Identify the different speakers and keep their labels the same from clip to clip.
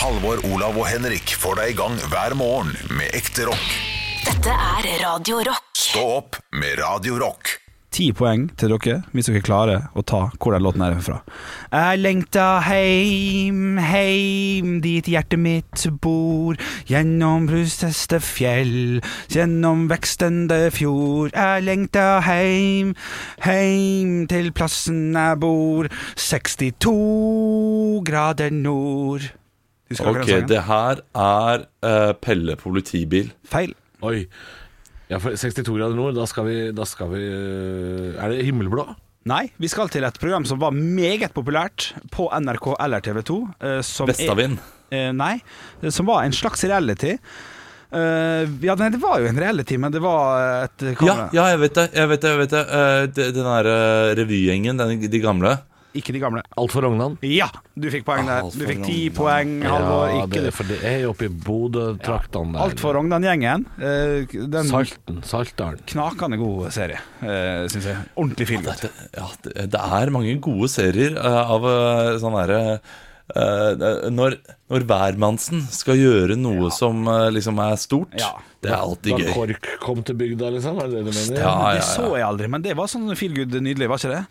Speaker 1: Halvor, Olav og Henrik får deg i gang hver morgen med ekte rock.
Speaker 2: Dette er Radio Rock.
Speaker 1: Stå opp med Radio Rock.
Speaker 3: Ti poeng til dere hvis dere klarer å ta hvor den låten er fra. Jeg lengta heim, heim, dit hjertet mitt bor. Gjennom brusteste fjell, gjennom vekstende fjord. Jeg lengta heim, heim til plassen jeg bor. 62 grader nord.
Speaker 4: Ok,
Speaker 3: den sangen?
Speaker 4: det her er eh, Pelle politibil.
Speaker 3: Feil.
Speaker 5: Oi. Ja, for 62 grader nord, da skal vi, da skal vi øh, Er det himmelblå?
Speaker 3: Nei, vi skal til et program som var meget populært på NRK eller TV 2. eh, som er-
Speaker 4: Vestavind.
Speaker 3: Eh, nei, som var en slags reality. Eh, ja, nei, det var jo en reality, men det var et
Speaker 4: Ja,
Speaker 3: kamera.
Speaker 4: ja, jeg vet det. jeg vet det, jeg vet det. Eh, det- Den derre revygjengen, den, de gamle.
Speaker 3: Ikke de gamle.
Speaker 5: Alt for Rognan?
Speaker 3: Ja, du fikk poeng der. Du fikk ti poeng, Halvor.
Speaker 5: ja,
Speaker 3: Ikke
Speaker 5: det, for det er jo oppe i Bodø-traktene der.
Speaker 3: Alt for Rognan-gjengen. Eh,
Speaker 5: Salten. Saltdalen.
Speaker 3: knakende god serie, uh, syns jeg. Ordentlig film.
Speaker 4: Det, ja, det, er mange gode serier eh, av uh, sånn herre eh, når, når hvermannsen skal gjøre noe som eh, liksom er stort,
Speaker 3: Ja.
Speaker 4: det er alltid gøy. Da.
Speaker 5: KORK kom til bygda, liksom? Er det det du mener?
Speaker 4: Ja, ja,
Speaker 3: Det så jeg aldri, men det var sånn feel good nydelig, var ikke det?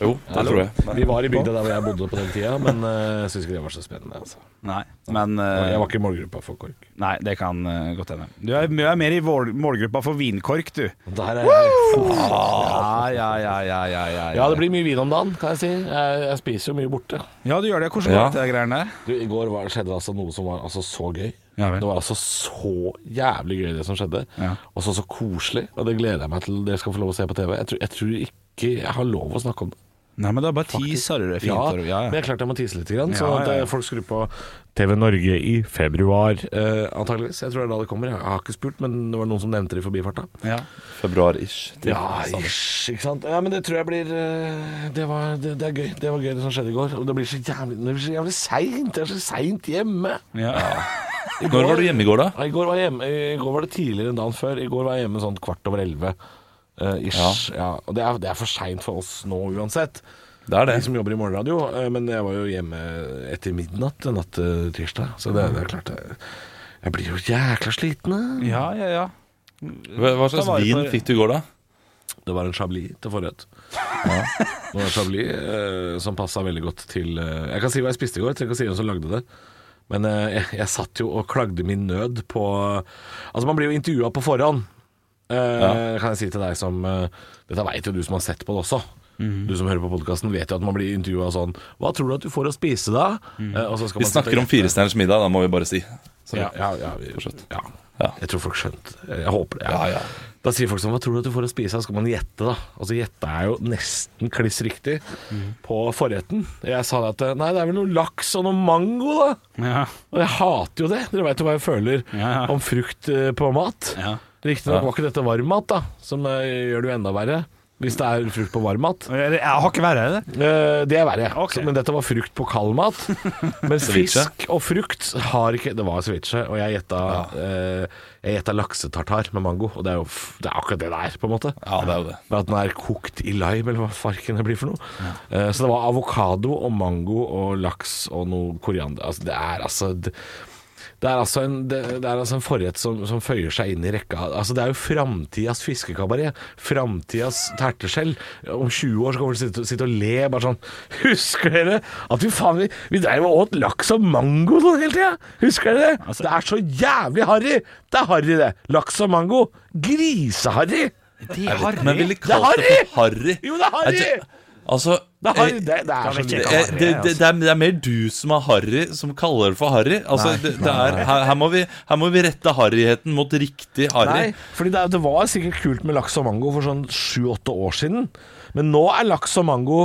Speaker 4: Jo, det tror jeg.
Speaker 5: Vi var i bygda der hvor jeg bodde på den tida, men øh, jeg syns ikke det var så spennende. Altså.
Speaker 3: Nei, men uh,
Speaker 5: Jeg var ikke i målgruppa for KORK.
Speaker 3: Nei, det kan uh, godt hende. Du er, du er mer i mål- målgruppa for vinkork, du.
Speaker 5: Der er jeg.
Speaker 3: Ja, ja, ja, ja, ja, ja,
Speaker 5: Ja, det blir mye vin om dagen, kan jeg si. Jeg, jeg spiser jo mye borte.
Speaker 3: Ja, du gjør det. Hvordan går det, de greiene der?
Speaker 5: Du, I går var, skjedde altså noe som var altså så gøy.
Speaker 3: Ja.
Speaker 5: Det var altså så jævlig gøy, det som skjedde.
Speaker 3: Ja.
Speaker 5: Og så så koselig. Og det gleder jeg meg til dere skal få lov å se på TV. Jeg tror, jeg tror ikke jeg har lov å snakke om det.
Speaker 3: Nei, men da bare teaser du det fint.
Speaker 5: Ja,
Speaker 3: ja, ja,
Speaker 5: men jeg klarte jeg må tise litt, grann, så
Speaker 3: Ja,
Speaker 5: at
Speaker 3: ja, ja.
Speaker 5: folk skrur på TV Norge i februar, eh, antageligvis. Jeg tror det er da det kommer. Jeg har ikke spurt, men det var noen som nevnte det i forbifarta.
Speaker 3: Ja.
Speaker 4: Februar-ish.
Speaker 5: Ja, ish, ikke sant. Ja, men det tror jeg blir eh, Det, var, det, det er gøy. Det var gøy, det som skjedde i går. Og det blir så jævlig, det blir så jævlig seint. Det er så seint hjemme.
Speaker 3: Ja.
Speaker 5: I
Speaker 4: Når var du hjemme i går, da?
Speaker 5: I går, var hjemme, I går var det tidligere enn dagen før. I går var jeg hjemme sånn kvart over elleve. Eh, ish. Ja. Og det er, det er for seint for oss nå uansett.
Speaker 4: Det er det.
Speaker 5: De som jobber i morgenradio. Uh, Men jeg var jo hjemme etter midnatt natt til tirsdag. Så det, det er klart jeg, jeg blir jo jækla sliten.
Speaker 3: ja, ja, ja.
Speaker 4: Hva hva slags
Speaker 3: Da var det
Speaker 4: vin
Speaker 3: for-
Speaker 4: fikk du i går, da?
Speaker 5: Det var en chablis til forrett. Det var en chablis eh, som passa veldig godt til eh, Jeg kan si hva jeg spiste i går, jeg trenger ikke å si hvem som lagde det. Men eh, jeg, jeg satt jo og klagde min nød på Altså, man blir jo intervjua på forhånd. Eh, Kan jeg si til deg som eh, Dette veit jo du som har sett på det også.
Speaker 4: Mm.
Speaker 5: Du som hører på podkasten, vet jo at man blir intervjua sånn Hva tror du at du får å spise, da? Mm. og så
Speaker 4: Vi snakker om firestjerners middag, da må vi bare si. Så,
Speaker 5: Ja, ja, ja, vi, ja.
Speaker 4: Ja.
Speaker 5: Jeg tror folk skjønte det. Jeg håper det.
Speaker 4: Ja, ja.
Speaker 5: Da sier folk sånn Hva tror du at du får å spise? Da skal man gjette, da. Altså gjette er jo nesten kliss riktig på forretten. Jeg sa at Nei, det er vel noe laks og noe mango, da.
Speaker 3: ja.
Speaker 5: Og jeg hater jo det. Dere veit jo hva jeg føler
Speaker 3: Ja, ja.
Speaker 5: om frukt på mat.
Speaker 3: ja.
Speaker 5: Riktignok
Speaker 4: Ja.
Speaker 5: var ikke dette varmmat, da, som eh, gjør det jo enda verre. Hvis det er frukt på varmmat.
Speaker 3: Jeg har ikke verre, er det?
Speaker 5: Eh, det er verre. okay. Men dette var frukt på kaldmat. Men
Speaker 4: Ceviche.
Speaker 5: fisk og frukt har ikke Det var ceviche, og jeg gjetta ja. Jeg gjetta laksetartar med mango. Og det er jo det er akkurat det det er, på en måte.
Speaker 4: Ja, det er jo det.
Speaker 5: Bare at den er kokt i lime, eller hva farken det blir for noe. Ja. så det var avokado og mango og laks og noe koriander. Altså, det er altså det, det er altså en, det, det er altså en forrett som, som føyer seg inn i rekka. Altså Det er jo framtidas fiskekabaret. Framtidas terteskjell. Om 20 år så kommer vi til å sitte, og le bare sånn Husker dere at vi faen Vi, vi dreiv og åt laks og mango sånn hele tida? Husker dere det? det er så jævlig harry! Det er harry, det. Laks og mango. Griseharry!
Speaker 3: Det er harry!
Speaker 4: Men ville
Speaker 5: Det
Speaker 4: kalt det for harry.
Speaker 5: Jo, det er harry!
Speaker 4: Det- Altså
Speaker 5: Det er, harry. Det, det
Speaker 4: det, det, mer du som er harry, som kaller det for harry. Altså, det, det er, her, her, må vi, her må vi rette harryheten mot riktig harry.
Speaker 5: Nei, fordi det, det var sikkert kult med laks og mango for sånn sju-åtte år siden. Men nå er laks og mango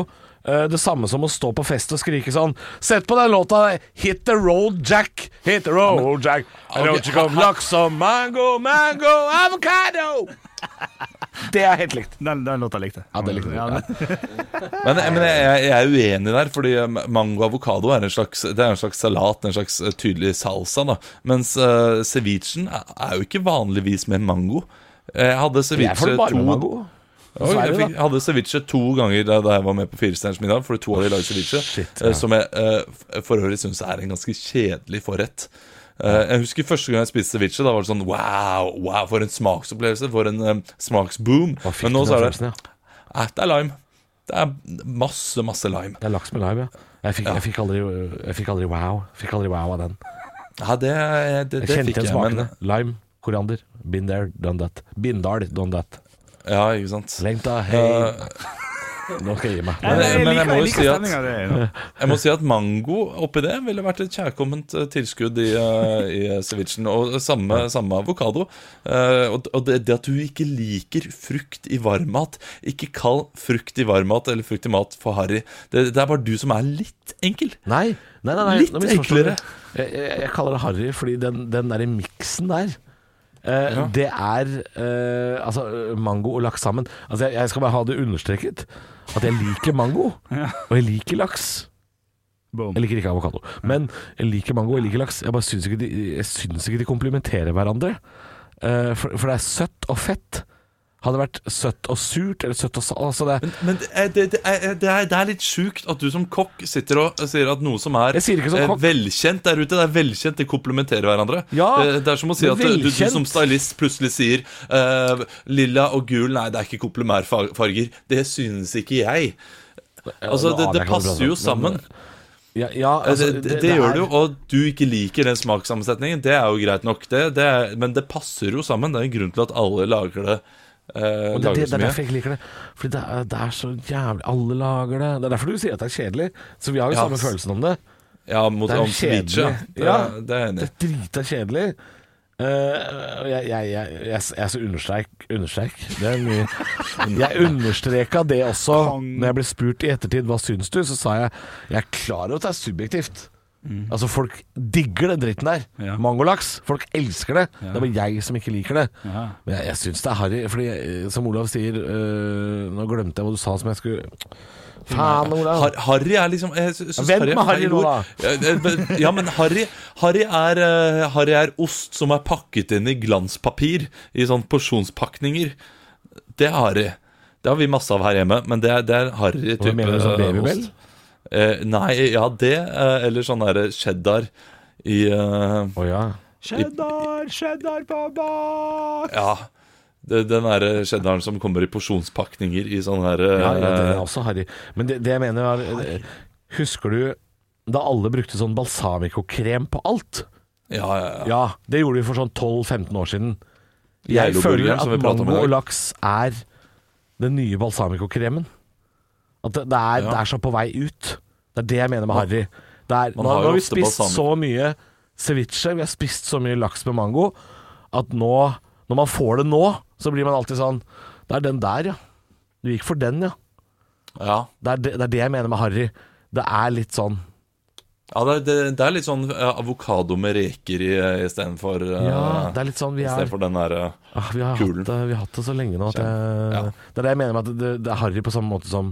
Speaker 5: eh, det samme som å stå på fest og skrike sånn Sett på den låta 'Hit the road, Jack'. Hit the road, Jack. I don't you come laks og mango, mango, avocado. Det er helt likt.
Speaker 3: Den, den låta likte.
Speaker 5: Ja, det likte jeg.
Speaker 3: Ja.
Speaker 4: Men, men jeg, jeg er uenig der, fordi mango og avokado er en slags, det er en slags salat, en slags eh, tydelig salsa. da Mens uh, cevichen er, jo ikke vanligvis med mango. Jeg hadde ceviche to
Speaker 5: mango.
Speaker 4: Og jeg, fikk, hadde ceviche to ganger da, jeg var med på Firestjerners middag, fordi to av de lagde ceviche.
Speaker 5: Shit,
Speaker 4: eh,
Speaker 5: ja.
Speaker 4: Som jeg eh, for øvrig syns er en ganske kjedelig forrett. Eh, jeg husker første gang jeg spiste ceviche. Da var det sånn wow, wow for en smaksopplevelse. For en um, smaksboom. Men nå så er det
Speaker 5: ja?
Speaker 4: eh, Det er lime. Det er masse, masse lime.
Speaker 5: Det er laks med lime, ja. Jeg fikk,
Speaker 4: Ja.
Speaker 5: jeg fikk, aldri, jeg fikk aldri wow. Fikk aldri wow av den.
Speaker 4: Ja, det, det,
Speaker 5: Jeg
Speaker 4: det
Speaker 5: kjente
Speaker 4: fikk jeg, men
Speaker 5: Lime, koriander. Been there, done that. Bindal, done that.
Speaker 4: Ja, ikke sant.
Speaker 5: Lengta, hei.
Speaker 4: Eh,
Speaker 5: Nå skal jeg gi meg.
Speaker 4: Men-
Speaker 3: jeg,
Speaker 4: men jeg må jo
Speaker 3: jeg
Speaker 4: si at-
Speaker 3: det.
Speaker 4: Jeg må si at mango oppi det ville vært et kjærkomment eh, tilskudd i, eh, i cevichen. Og samme, samme avokado. Eh, og det, det at du ikke liker frukt i varmmat Ikke kall frukt i varmmat eller frukt i mat for harry. Det, det er bare du som er litt enkel.
Speaker 5: Nei, nei, nei, nei
Speaker 4: Litt enklere.
Speaker 5: Jeg, jeg, jeg kaller det harry fordi den, den der miksen der eh,
Speaker 4: Ja.
Speaker 5: Det er eh, altså mango og laks sammen. Altså jeg, jeg skal bare ha det understreket at jeg liker mango, og jeg liker laks.
Speaker 3: Boom.
Speaker 5: Jeg liker ikke avokado, men jeg liker mango og jeg liker laks. Jeg bare syns ikke de, jeg syns ikke de komplementerer hverandre. Eh, for, for det er søtt og fett. Hadde vært søtt og surt eller søtt og salt altså det,
Speaker 4: Men, men det, er, det, er, det, er, litt sjukt at du som kokk sitter og sier at noe som er
Speaker 5: som
Speaker 4: eh, velkjent der ute, det er velkjent, de komplementerer hverandre.
Speaker 5: Ja,
Speaker 4: Eh, det er som å si at eh, du, du som stylist plutselig sier uh, lilla og gul, nei, det er ikke komplementærfarger. Det synes ikke jeg. Altså, det, det passer jo sammen.
Speaker 5: Ja, ja
Speaker 4: Eh,
Speaker 5: altså,
Speaker 4: det, det, det, gjør det jo, og du ikke liker den smakssammensetningen, det er jo greit nok, det, det er, men det passer jo sammen. Det er en grunn til at alle lager det.
Speaker 5: Og det, det,
Speaker 4: det
Speaker 5: er derfor jeg ikke liker det. Fordi det er, det er så jævlig Alle lager det. Det er derfor du sier at det er kjedelig. Så vi har jo
Speaker 4: Ja,
Speaker 5: samme følelsen om det.
Speaker 4: Ja, mot
Speaker 5: Det er
Speaker 4: om ceviche.
Speaker 5: kjedelig.
Speaker 4: Det,
Speaker 5: Ja.
Speaker 4: det er enig
Speaker 5: Det er drita kjedelig. Uh, jeg, jeg, jeg, jeg, er så er mye Jeg understreka det også Når jeg ble spurt i ettertid hva syns du, så sa jeg jeg er klar over at det er subjektivt. Altså Folk digger den dritten der.
Speaker 3: Ja.
Speaker 5: Mangolaks. Folk elsker det. Det er bare jeg som ikke liker det.
Speaker 3: Ja.
Speaker 5: Men jeg, jeg syns det er harry, fordi eh, som Olav sier øh, Nå glemte jeg hva du sa som jeg skulle Faen, Olav.
Speaker 4: Har, Harry er liksom jeg sy- synes
Speaker 5: Vent
Speaker 4: Harry er
Speaker 5: med Harry
Speaker 4: feil
Speaker 5: nå,
Speaker 4: ord. Ja, eh, Ja, men Harry, Harry, er, eh, Harry er ost som er pakket inn i glanspapir I sånn porsjonspakninger Det er Harry Det har vi masse av her hjemme Men det er, det er Harry
Speaker 5: Hva mener du, sånn
Speaker 4: eh, ost. Eh, nei, ja det eh, Eller sånn derre cheddar I eh,
Speaker 5: Å ja.
Speaker 3: Cheddar, cheddar på bak.
Speaker 4: Ja det, Den derre cheddaren som kommer i porsjonspakninger I sånn her eh,
Speaker 5: Ja, ja, den er også harry. Men det, det jeg mener var eh, Husker du da alle brukte sånn balsamico-krem på alt?
Speaker 4: ja, ja, ja.
Speaker 5: Ja, det gjorde vi for sånn 12-15 år siden. Jeg føler at mango og laks er den nye balsamico-kremen. At det, det, er,
Speaker 4: Ja.
Speaker 5: det er så på vei ut. Det er det jeg mener med harry. Nå,
Speaker 4: har
Speaker 5: har vi spist så mye ceviche, vi har spist så mye laks med mango, at nå, når man får det nå, så blir man alltid sånn Det er den der, ja. Du gikk for den, ja.
Speaker 4: ja.
Speaker 5: Det er det, det er det jeg mener med harry. Det er litt sånn
Speaker 4: Ja, det, det, det er litt sånn ja, avokado med reker istedenfor uh,
Speaker 5: Ja, det er litt sånn vi er
Speaker 4: den derre
Speaker 5: ah, vi, har
Speaker 4: kulen.
Speaker 5: hatt vi har hatt det så lenge nå at jeg,
Speaker 4: Ja.
Speaker 5: Det er det jeg mener med at det, det er harry på samme måte som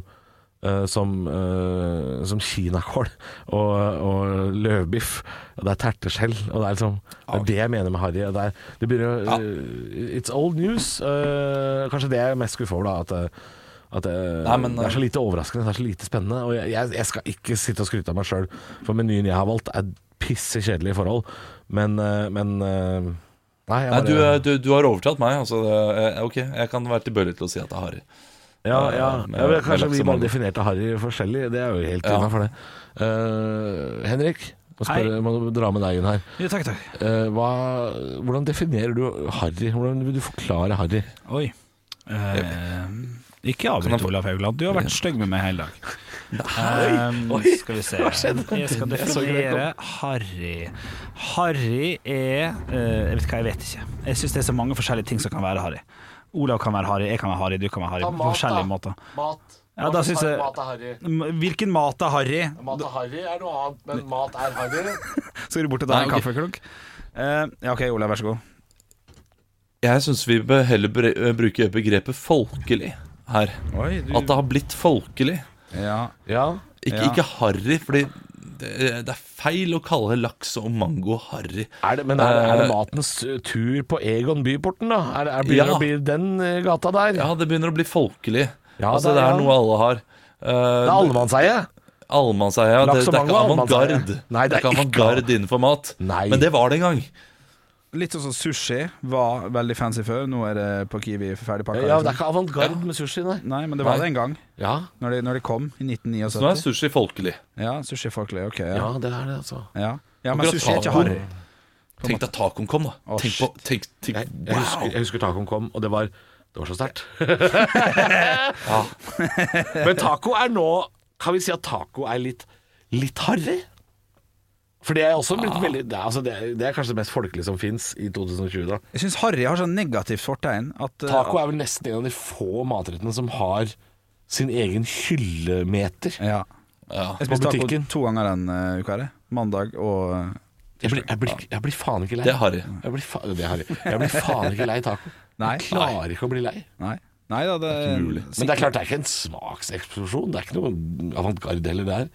Speaker 5: eh, som, uh, som kinakål og, og løvbiff. Og det er terteskjell. Og det er liksom Det er det jeg mener med harry. og Det, er, det begynner ja. uh, It's old news. Uh, kanskje det jeg er mest skuffa over, da. At, at
Speaker 4: Nei, men,
Speaker 5: det er så lite overraskende, det er så lite spennende. Og jeg, jeg, jeg skal ikke sitte og skryte av meg sjøl, for menyen jeg har valgt, er pisse kjedelige forhold. Men, men Nei, bare...
Speaker 4: Nei, du, du, du har overtatt meg. Altså, det- ok, jeg kan være tilbøyelig til å si at det er harry.
Speaker 5: Ja, ja.
Speaker 4: med-
Speaker 5: ja kanskje vi bare definerte harry forskjellig. Det er jo helt
Speaker 4: Ja.
Speaker 5: innafor det. Uh, Henrik, må, spørre, må dra med deg inn her.
Speaker 3: Ja, takk, takk.
Speaker 5: Uh, hva, hvordan definerer du harry? Hvordan vil du forklare harry?
Speaker 3: Oi. Uh, ikke avbryt, Olaf Haugland. Du har vært stygg med meg hele dag. Um, skal vi se Jeg skal definere Harry. Harry er uh, Jeg vet hva, jeg vet ikke. Jeg syns det er så mange forskjellige ting som kan være harry. Olav kan være harry, jeg kan være harry, du kan være harry. På forskjellige måter.
Speaker 5: Mat.
Speaker 3: Ja, da synes jeg-
Speaker 5: Mat er harry.
Speaker 3: Hvilken mat er harry?
Speaker 5: Mat er harry er noe annet, men mat er harry.
Speaker 3: Skal du bort og ta en
Speaker 4: okay.
Speaker 3: kaffeklunk? Uh, ja, OK, Olav, vær så god.
Speaker 4: Jeg syns vi bør heller eh, bruke begrepet folkelig her.
Speaker 3: Oi, du
Speaker 4: At det har blitt folkelig.
Speaker 3: Ja.
Speaker 5: Ja.
Speaker 4: Ikke,
Speaker 3: Ja.
Speaker 4: ikke harry, fordi det, det er feil å kalle laks og mango harry.
Speaker 5: Er det, men er, det- er det
Speaker 4: Eh,
Speaker 5: matens uh, tur på Egon Byporten, da? Er, det- er, begynner
Speaker 4: Ja.
Speaker 5: å bli den gata der?
Speaker 4: Ja, det begynner å bli folkelig.
Speaker 5: Ja,
Speaker 4: altså,
Speaker 5: det-
Speaker 4: er noe alle har. Uh,
Speaker 5: Det er allemannseie.
Speaker 4: Allemannseie. Det,
Speaker 5: Laks og
Speaker 4: det er
Speaker 5: mango
Speaker 4: ikke avantgarde.
Speaker 5: Det er
Speaker 4: ikke avantgarde innenfor mat.
Speaker 5: Nei.
Speaker 4: Men det var det en gang.
Speaker 3: Litt sånn som sushi var veldig fancy før. Nå er det på Kiwi ferdigpakka.
Speaker 5: Ja, det er
Speaker 3: liksom.
Speaker 5: ikke avantgarde med sushi, nei.
Speaker 3: Nei, men det var
Speaker 4: Nei.
Speaker 3: det en gang.
Speaker 5: Ja,
Speaker 3: Når de, når de kom i
Speaker 4: Så nå er sushi folkelig.
Speaker 3: Ja, sushi folkelig. Ok,
Speaker 5: ja,
Speaker 3: ja.
Speaker 5: det er det, altså.
Speaker 3: Ja, ja men sushi er ikke harry.
Speaker 4: Tenk deg tacoen kom, da.
Speaker 3: Oh,
Speaker 4: tenk på, tenk, tenk,
Speaker 5: Jeg, jeg,
Speaker 4: wow.
Speaker 5: husker, jeg husker tacoen kom, og det var, det var så sterkt. Men taco er nå Kan vi si at taco er litt, litt harry? For det er også blitt veldig det er, altså det, er, det er kanskje det mest folkelige som fins i 2020. da
Speaker 3: Jeg syns harry har sånn negativt fortegn. At, eh,
Speaker 5: Taco er vel nesten en av de få matrettene som har sin egen hyllemeter.
Speaker 3: ja.
Speaker 4: Ja.
Speaker 3: Jeg spiste taco to ganger den uh, uka. her. Mandag og uh,
Speaker 5: Jeg blir, jeg, blir, jeg blir faen ikke lei.
Speaker 4: Det er harry.
Speaker 5: Jeg blir, fa det er harry. Jeg blir faen ikke lei taco.
Speaker 3: Nei.
Speaker 5: Jeg klarer ikke å bli lei.
Speaker 3: Nei. Nei da, det,
Speaker 4: mulig.
Speaker 5: Men det er klart det er ikke en smakseksplosjon. Det er ikke noe avantgarde heller der.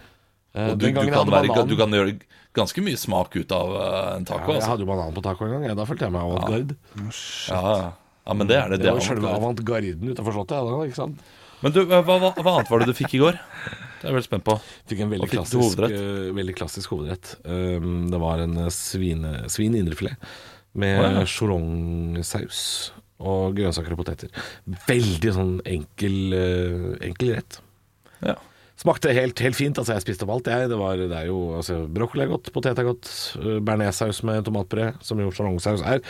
Speaker 5: Eh,
Speaker 4: Og du, du, kan være, du kan gjøre ganske mye smak ut av en en
Speaker 5: ja,
Speaker 4: taco.
Speaker 5: Jeg
Speaker 4: Altså.
Speaker 5: hadde jo banan på taco en gang. Ja, da følte jeg meg avantgarde.
Speaker 4: Ja, ja, men det er det.
Speaker 5: Det
Speaker 4: det
Speaker 5: var selve
Speaker 4: avantgarde.
Speaker 5: avantgarden utenfor slottet. Ja, da, ikke sant?
Speaker 4: Men du, hva, hva, hva annet var det du fikk i går? Det er jeg veldig spent på.
Speaker 5: Fikk en veldig
Speaker 4: fikk
Speaker 5: klassisk,
Speaker 4: hovedrett?
Speaker 5: Uh, veldig klassisk hovedrett. Um, det var en eh, svine, svin indrefilet med
Speaker 4: Å, ja.
Speaker 5: og grønnsaker og poteter. Veldig sånn enkel, uh, enkel rett.
Speaker 4: Ja.
Speaker 5: Smakte helt, helt fint. Altså, jeg spiste opp alt, jeg. Det, var, det er jo altså, Brokkoli er godt, potet er godt. uh, Bearnéssaus med tomatpuré, som jo sjalongsaus er.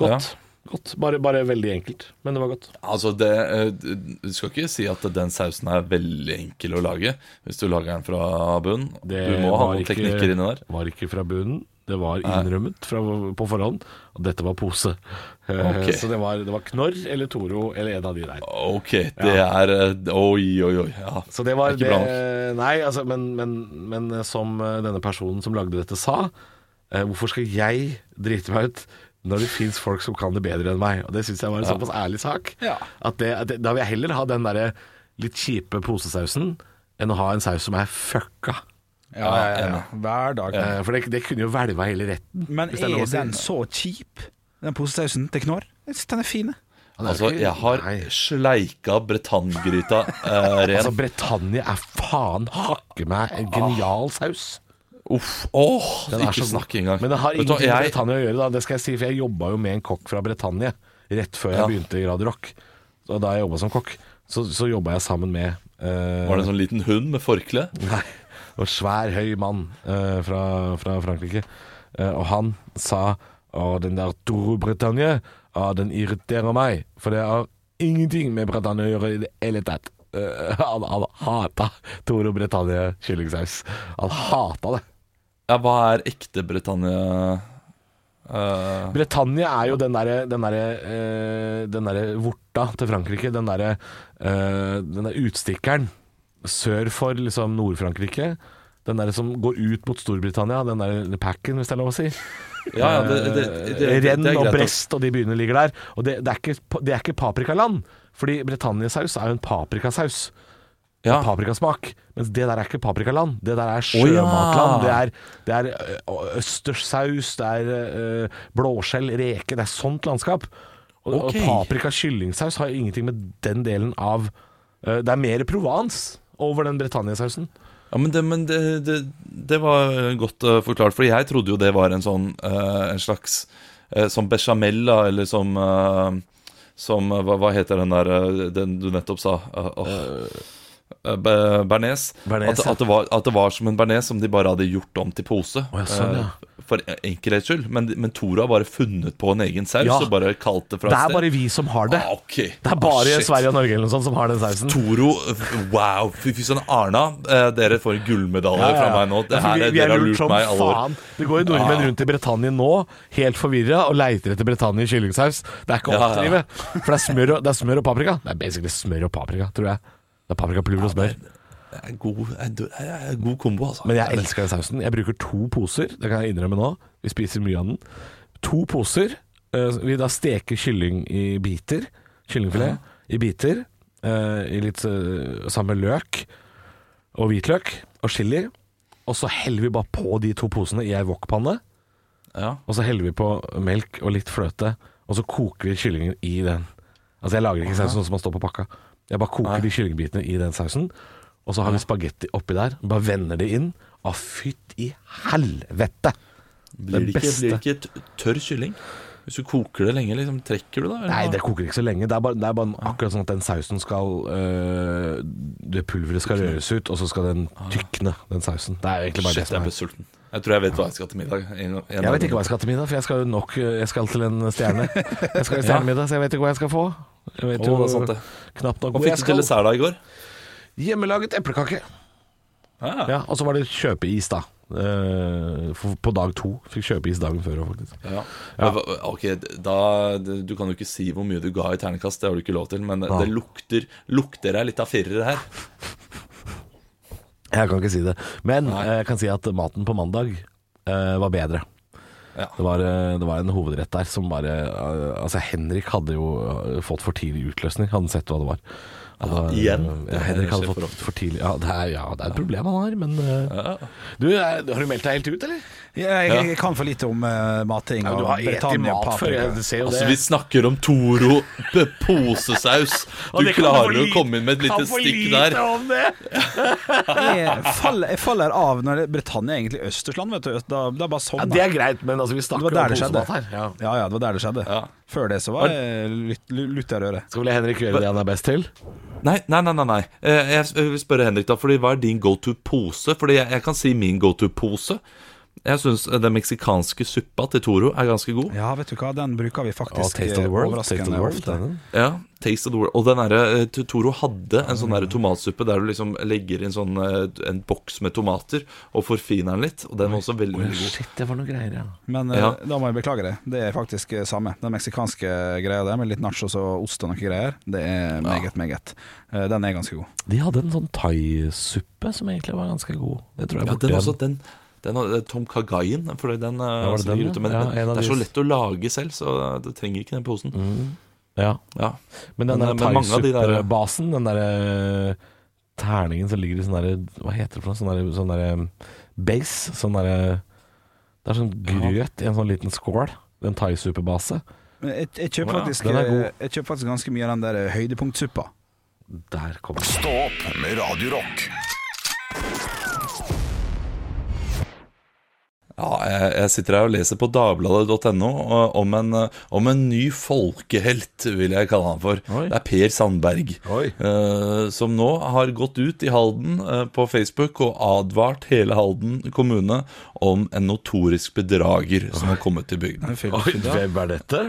Speaker 5: Godt. godt. Bare, bare veldig enkelt, men det var godt.
Speaker 4: Altså, det, eh, Du skal ikke si at den sausen er veldig enkel å lage hvis du lager den fra
Speaker 5: bunnen.
Speaker 4: Du må ha noen teknikker inni der.
Speaker 5: var ikke fra bunnen. Det var innrømmet fra, på forhånd, og dette var pose.
Speaker 4: Okay.
Speaker 5: Så det var, det var Knorr eller Toro eller en av de der.
Speaker 4: Ok, det er eh, Oi, oi, oi. Ja.
Speaker 5: Så det var
Speaker 4: Det ikke
Speaker 5: det, Nei, altså, men, men, men som eh, denne personen som lagde dette sa, eh, hvorfor skal jeg drite meg ut når det fins folk som kan det bedre enn meg? Og det syns jeg var en såpass ærlig sak.
Speaker 3: Ja.
Speaker 5: At det, at da vil jeg heller ha den derre litt kjipe posesausen enn å ha en saus som er fucka.
Speaker 3: Ja, ja, ja, Hver dag.
Speaker 5: Eh, For det, det kunne jo hvelva hele retten.
Speaker 3: Men
Speaker 5: hvis det lov
Speaker 3: er
Speaker 5: å si.
Speaker 3: den så kjip, den posesausen til Knorr? Jeg syns den er fin.
Speaker 5: Han er
Speaker 4: Altså,
Speaker 5: ikke-
Speaker 4: jeg har
Speaker 5: Nei.
Speaker 4: sleika Bretannegryta eh, ren.
Speaker 5: Altså, Bretagne er faen hakke meg en genial saus.
Speaker 4: Uff. Åh,
Speaker 5: Den er
Speaker 4: ikke
Speaker 5: så god.
Speaker 4: snakk engang.
Speaker 5: Men det har
Speaker 4: Vet du hva,
Speaker 5: ingenting med
Speaker 4: jeg-
Speaker 5: Bretagne å gjøre, da. Det skal jeg si, for jeg jobba jo med en kokk fra Bretagne rett før jeg begynte i Radio Rock. Og da jeg jobba som kokk, så, så jobba jeg sammen med eh,
Speaker 4: Var det en sånn liten hund med forkle?
Speaker 5: Nei, og svær, høy mann eh, fra, fra Frankrike. Eh, og han sa Å, den der Toro Bretagne, ja, den irriterer meg. For det har ingenting med Bretagne å gjøre i det hele tatt. Eh, han, han hata Toro Bretagne kyllingsaus. Han hata det.
Speaker 4: Ja, hva er ekte Bretagne? Uh...
Speaker 5: Bretagne er jo den derre den derre uh, den derre vorta til Frankrike. Den derre uh, den der utstikkeren sør for liksom Nord-Frankrike. Den der som går ut mot Storbritannia. Den der packen, hvis det er lov å si.
Speaker 4: Ja, ja, det, det, det,
Speaker 5: Renn og Brest og de byene ligger der. Og det, det, er, ikke, det er ikke paprikaland. Fordi Britanniasaus er jo en paprikasaus.
Speaker 4: Ja.
Speaker 5: Paprikasmak. Mens det der er ikke paprikaland. Det der er
Speaker 4: sjømatland.
Speaker 5: sjømatland.
Speaker 4: ja.
Speaker 5: Det er, det er østerssaus, det er ø, blåskjell, reke. Det er sånt landskap. Og,
Speaker 4: okay.
Speaker 5: og paprika kyllingsaus har ingenting med den delen av ø, Det er mer Provence over den Britanniasausen.
Speaker 4: Ja, men, det, men det, det, det var godt eh, forklart, for jeg trodde jo det var en sånn eh, En slags eh, Som bechamel, da, eller som Som hva, hva heter den der Den du nettopp sa? Eh, åh. Eh, be- Bearnés. At,
Speaker 5: ja.
Speaker 4: at, det var, at det var som en bearnés som de bare hadde gjort om til pose.
Speaker 5: ja, sånn, ja.
Speaker 4: eh, For enkelhets skyld. Men, men Toro har bare funnet på en egen saus
Speaker 5: Ja.
Speaker 4: og bare kalt det fra
Speaker 5: Det er
Speaker 4: sted.
Speaker 5: bare vi som har det.
Speaker 4: ah, okay.
Speaker 5: Det er bare
Speaker 4: Ah.
Speaker 5: Sverige og Norge eller noe sånt som har den sausen.
Speaker 4: Toro, wow. Fy søren, Arna. eh, Dere får gullmedalje fra meg nå. Det
Speaker 5: Ja,
Speaker 4: her,
Speaker 5: vi- vi er
Speaker 4: dere har
Speaker 5: lurt
Speaker 4: lurt meg alle år.
Speaker 5: Det går jo nordmenn
Speaker 4: Ja.
Speaker 5: rundt i Bretagne nå, helt forvirra, og leiter etter Bretagne kyllingsaus. Det er ikke å
Speaker 4: Ja, ja.
Speaker 5: For det er, smør og, det er smør og paprika. Det er basically smør og paprika, tror jeg. Det er paprika, pulver og smør.
Speaker 4: Det er god, det er god kombo, altså.
Speaker 5: Men jeg elsker den sausen. Jeg bruker to poser, det kan jeg innrømme nå. Vi spiser mye av den. To poser. eh, Vi da steker kylling i biter. Kyllingfilet i biter. eh, I litt eh, sammen med løk og hvitløk og chili. og så heller vi bare på de to posene i ei wokpanne.
Speaker 4: Ja.
Speaker 5: Og så heller vi på melk og litt fløte, og så koker vi kyllingen i den. Altså Jeg lager ikke sausen sånn som man står på pakka. Jeg bare koker de kyllingbitene i den sausen, og så har vi spagetti oppi der. Bare vender det inn. Å, fytt i helvete!
Speaker 4: Blir det, ikke, blir det ikke tørr kylling? Hvis du koker det lenge, liksom, trekker du da? eller
Speaker 5: Nei, det koker ikke så lenge. Det er bare, det er bare akkurat sånn at den sausen skal øh, Det pulveret skal røres ut, og så skal den tykne, den sausen. Det er egentlig bare
Speaker 4: Shit,
Speaker 5: det
Speaker 4: jeg
Speaker 5: som
Speaker 4: ble
Speaker 5: er.
Speaker 4: sulten. Jeg tror jeg vet hva jeg skal til middag. En, en
Speaker 5: Jeg vet ikke hva jeg skal til middag, for jeg skal jo nok Jeg skal til en stjerne. Jeg skal i stjernemiddag, så jeg vet ikke hva jeg skal få. Jeg vet jo
Speaker 4: det er sant det.
Speaker 5: knapt nok hvor jeg skal.
Speaker 4: dessert da i går?
Speaker 5: Hjemmelaget eplekake.
Speaker 4: Ah,
Speaker 5: Ja, og så var det kjøpeis, da. Eh, på dag to. Fikk kjøpeis dagen før òg, faktisk.
Speaker 4: Ja. Ja. Ok, da Du kan jo ikke si hvor mye du ga i ternekast, det har du ikke lov til, men det,
Speaker 5: Ja.
Speaker 4: det lukter Lukter deg litt av firere her.
Speaker 5: Jeg kan ikke si det. Men
Speaker 4: Nei.
Speaker 5: eh, jeg kan si at maten på mandag uh, var bedre.
Speaker 4: Ja.
Speaker 5: Det var, eh, det var en hovedrett der som bare eh, Altså, Henrik hadde jo eh, fått for tidlig utløsning. Hadde sett hva det var. Hadde,
Speaker 4: igjen?
Speaker 5: Ja, Henrik hadde fått
Speaker 4: for
Speaker 5: for tidlig Ja, det er, ja, det er et problem han har, men uh,
Speaker 4: Ja.
Speaker 5: Du, er, har du meldt deg helt ut, eller?
Speaker 3: Jeg, jeg, jeg kan for lite om uh, matting.
Speaker 5: Ja, du har spist mat før. Jeg ser jo
Speaker 4: Altså,
Speaker 5: det.
Speaker 4: vi snakker om Toro posesaus. Du klarer å komme inn med et lite
Speaker 5: kan for
Speaker 4: stikk
Speaker 5: lite
Speaker 4: der.
Speaker 5: om det.
Speaker 3: Jeg faller, jeg faller av når det, Britannia er egentlig østersland, vet du. Da, det er bare sånn.
Speaker 5: Ja, det er greit, men altså, vi snakker om
Speaker 3: det
Speaker 5: posemat her. Ja.
Speaker 3: Ja, ja, det var der det skjedde.
Speaker 4: Ja.
Speaker 3: Før det så var jeg røret.
Speaker 5: Skal vel Henrik gjøre det han er best til?
Speaker 4: Nei, nei, nei, nei, nei. Eh, Jeg vil spørre Henrik, da. Fordi Hva er din go to-pose? Fordi jeg, jeg kan si min go to-pose. Jeg syns den meksikanske suppa til Toro er ganske god.
Speaker 3: Ja, vet du hva, den bruker vi
Speaker 5: Ja,
Speaker 3: faktisk
Speaker 5: Taste of the World. Taste of
Speaker 3: overraskende
Speaker 5: the world
Speaker 3: ofte.
Speaker 5: den.
Speaker 4: Ja, Taste of the World. Og den derre eh, Toro hadde en sånn derre tomatsuppe der du liksom legger inn sånn eh, en boks med tomater og forfiner den litt. Og den var også veldig, veldig god.
Speaker 5: Shit, det var noe greier, ja.
Speaker 3: Men eh,
Speaker 4: Ja.
Speaker 3: da må jeg beklage det. Det er faktisk eh, samme. Den meksikanske greia der med litt nachos og ost og noe greier, det er meget, meget. Eh, Den er ganske god.
Speaker 5: De hadde en sånn thaisuppe som egentlig var ganske god. Det tror jeg
Speaker 4: Ja,
Speaker 5: borte
Speaker 4: den også, den, den Tom Kagayen, for den,
Speaker 5: ja, det den,
Speaker 4: ute. Men
Speaker 5: ja? Ja,
Speaker 4: det er så lett å lage selv, så det trenger ikke den posen.
Speaker 5: Ja.
Speaker 4: Ja.
Speaker 5: Men den
Speaker 4: Men,
Speaker 5: der
Speaker 4: eh, men mange de der-
Speaker 5: den derre terningen som ligger i sånn derre Hva heter det for noe? Sånn derre sånn der, base? Sånn derre Det er sånn grøt i en sånn liten skål. En thaisuppebase.
Speaker 3: Men jeg, jeg, kjøper faktisk, eh, jeg kjøper faktisk ganske mye av den der eh, høydepunktsuppa.
Speaker 5: Der kommer den.
Speaker 1: Stå opp med Radio
Speaker 4: Ja, jeg, jeg sitter her og leser på dagbladet.no om, en, om en ny folkehelt, vil jeg kalle han for.
Speaker 5: Oi.
Speaker 4: Det er Per Sandberg.
Speaker 5: Oi.
Speaker 4: eh, som nå har gått ut i Halden uh, på Facebook og advart hele Halden kommune om en notorisk bedrager som har kommet til bygden.
Speaker 5: Hvem er dette?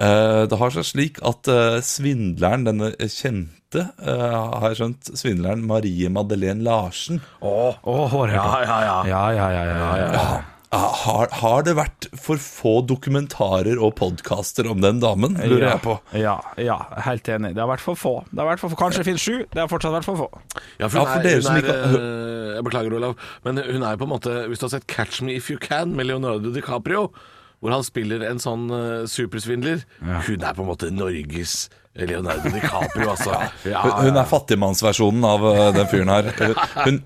Speaker 4: Uh, det har seg slik at svindleren, denne kjente, Uh, har jeg skjønt, svindleren Marie Madeleine Larsen
Speaker 5: Å, ja, ja, ja.
Speaker 3: Ja, ja, ja, ja, ja.
Speaker 4: Ja, har, har det vært for få dokumentarer og podkaster om den damen, lurer jeg på.
Speaker 3: Ja, ja, helt enig. Det har vært for få. Det har vært for få. Kanskje det finnes sju. Det har fortsatt vært for få.
Speaker 5: Ja,
Speaker 4: Ja, for
Speaker 5: hun
Speaker 4: dere som
Speaker 5: er,
Speaker 4: ikke-
Speaker 5: øh, Jeg beklager, Olav, men hun er på en måte Hvis du har sett 'Catch Me If You Can' med Leonardo DiCaprio, hvor han spiller en sånn øh, supersvindler Hun er på en måte Norges Leonardo DiCaprio, altså. Ja,
Speaker 4: Hun, hun er fattigmannsversjonen av eh, den fyren her. Hun,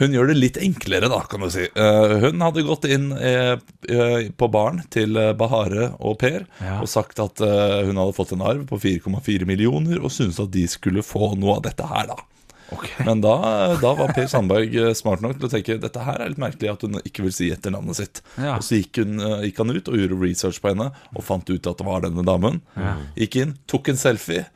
Speaker 4: hun gjør det litt enklere, da, kan du si. Eh, hun hadde gått inn eh, eh, på baren til Bahare og Per
Speaker 3: Ja.
Speaker 4: og sagt at hun hadde fått en arv på 4,4 millioner, og syntes at de skulle få noe av dette her, da. Men da, da var Per Sandberg smart nok til å tenke dette her er litt merkelig at hun ikke vil si etternavnet sitt.
Speaker 3: Ja.
Speaker 4: Og så gikk, hun, gikk han ut og gjorde research på henne og fant ut at det var denne damen. Gikk inn, tok en selfie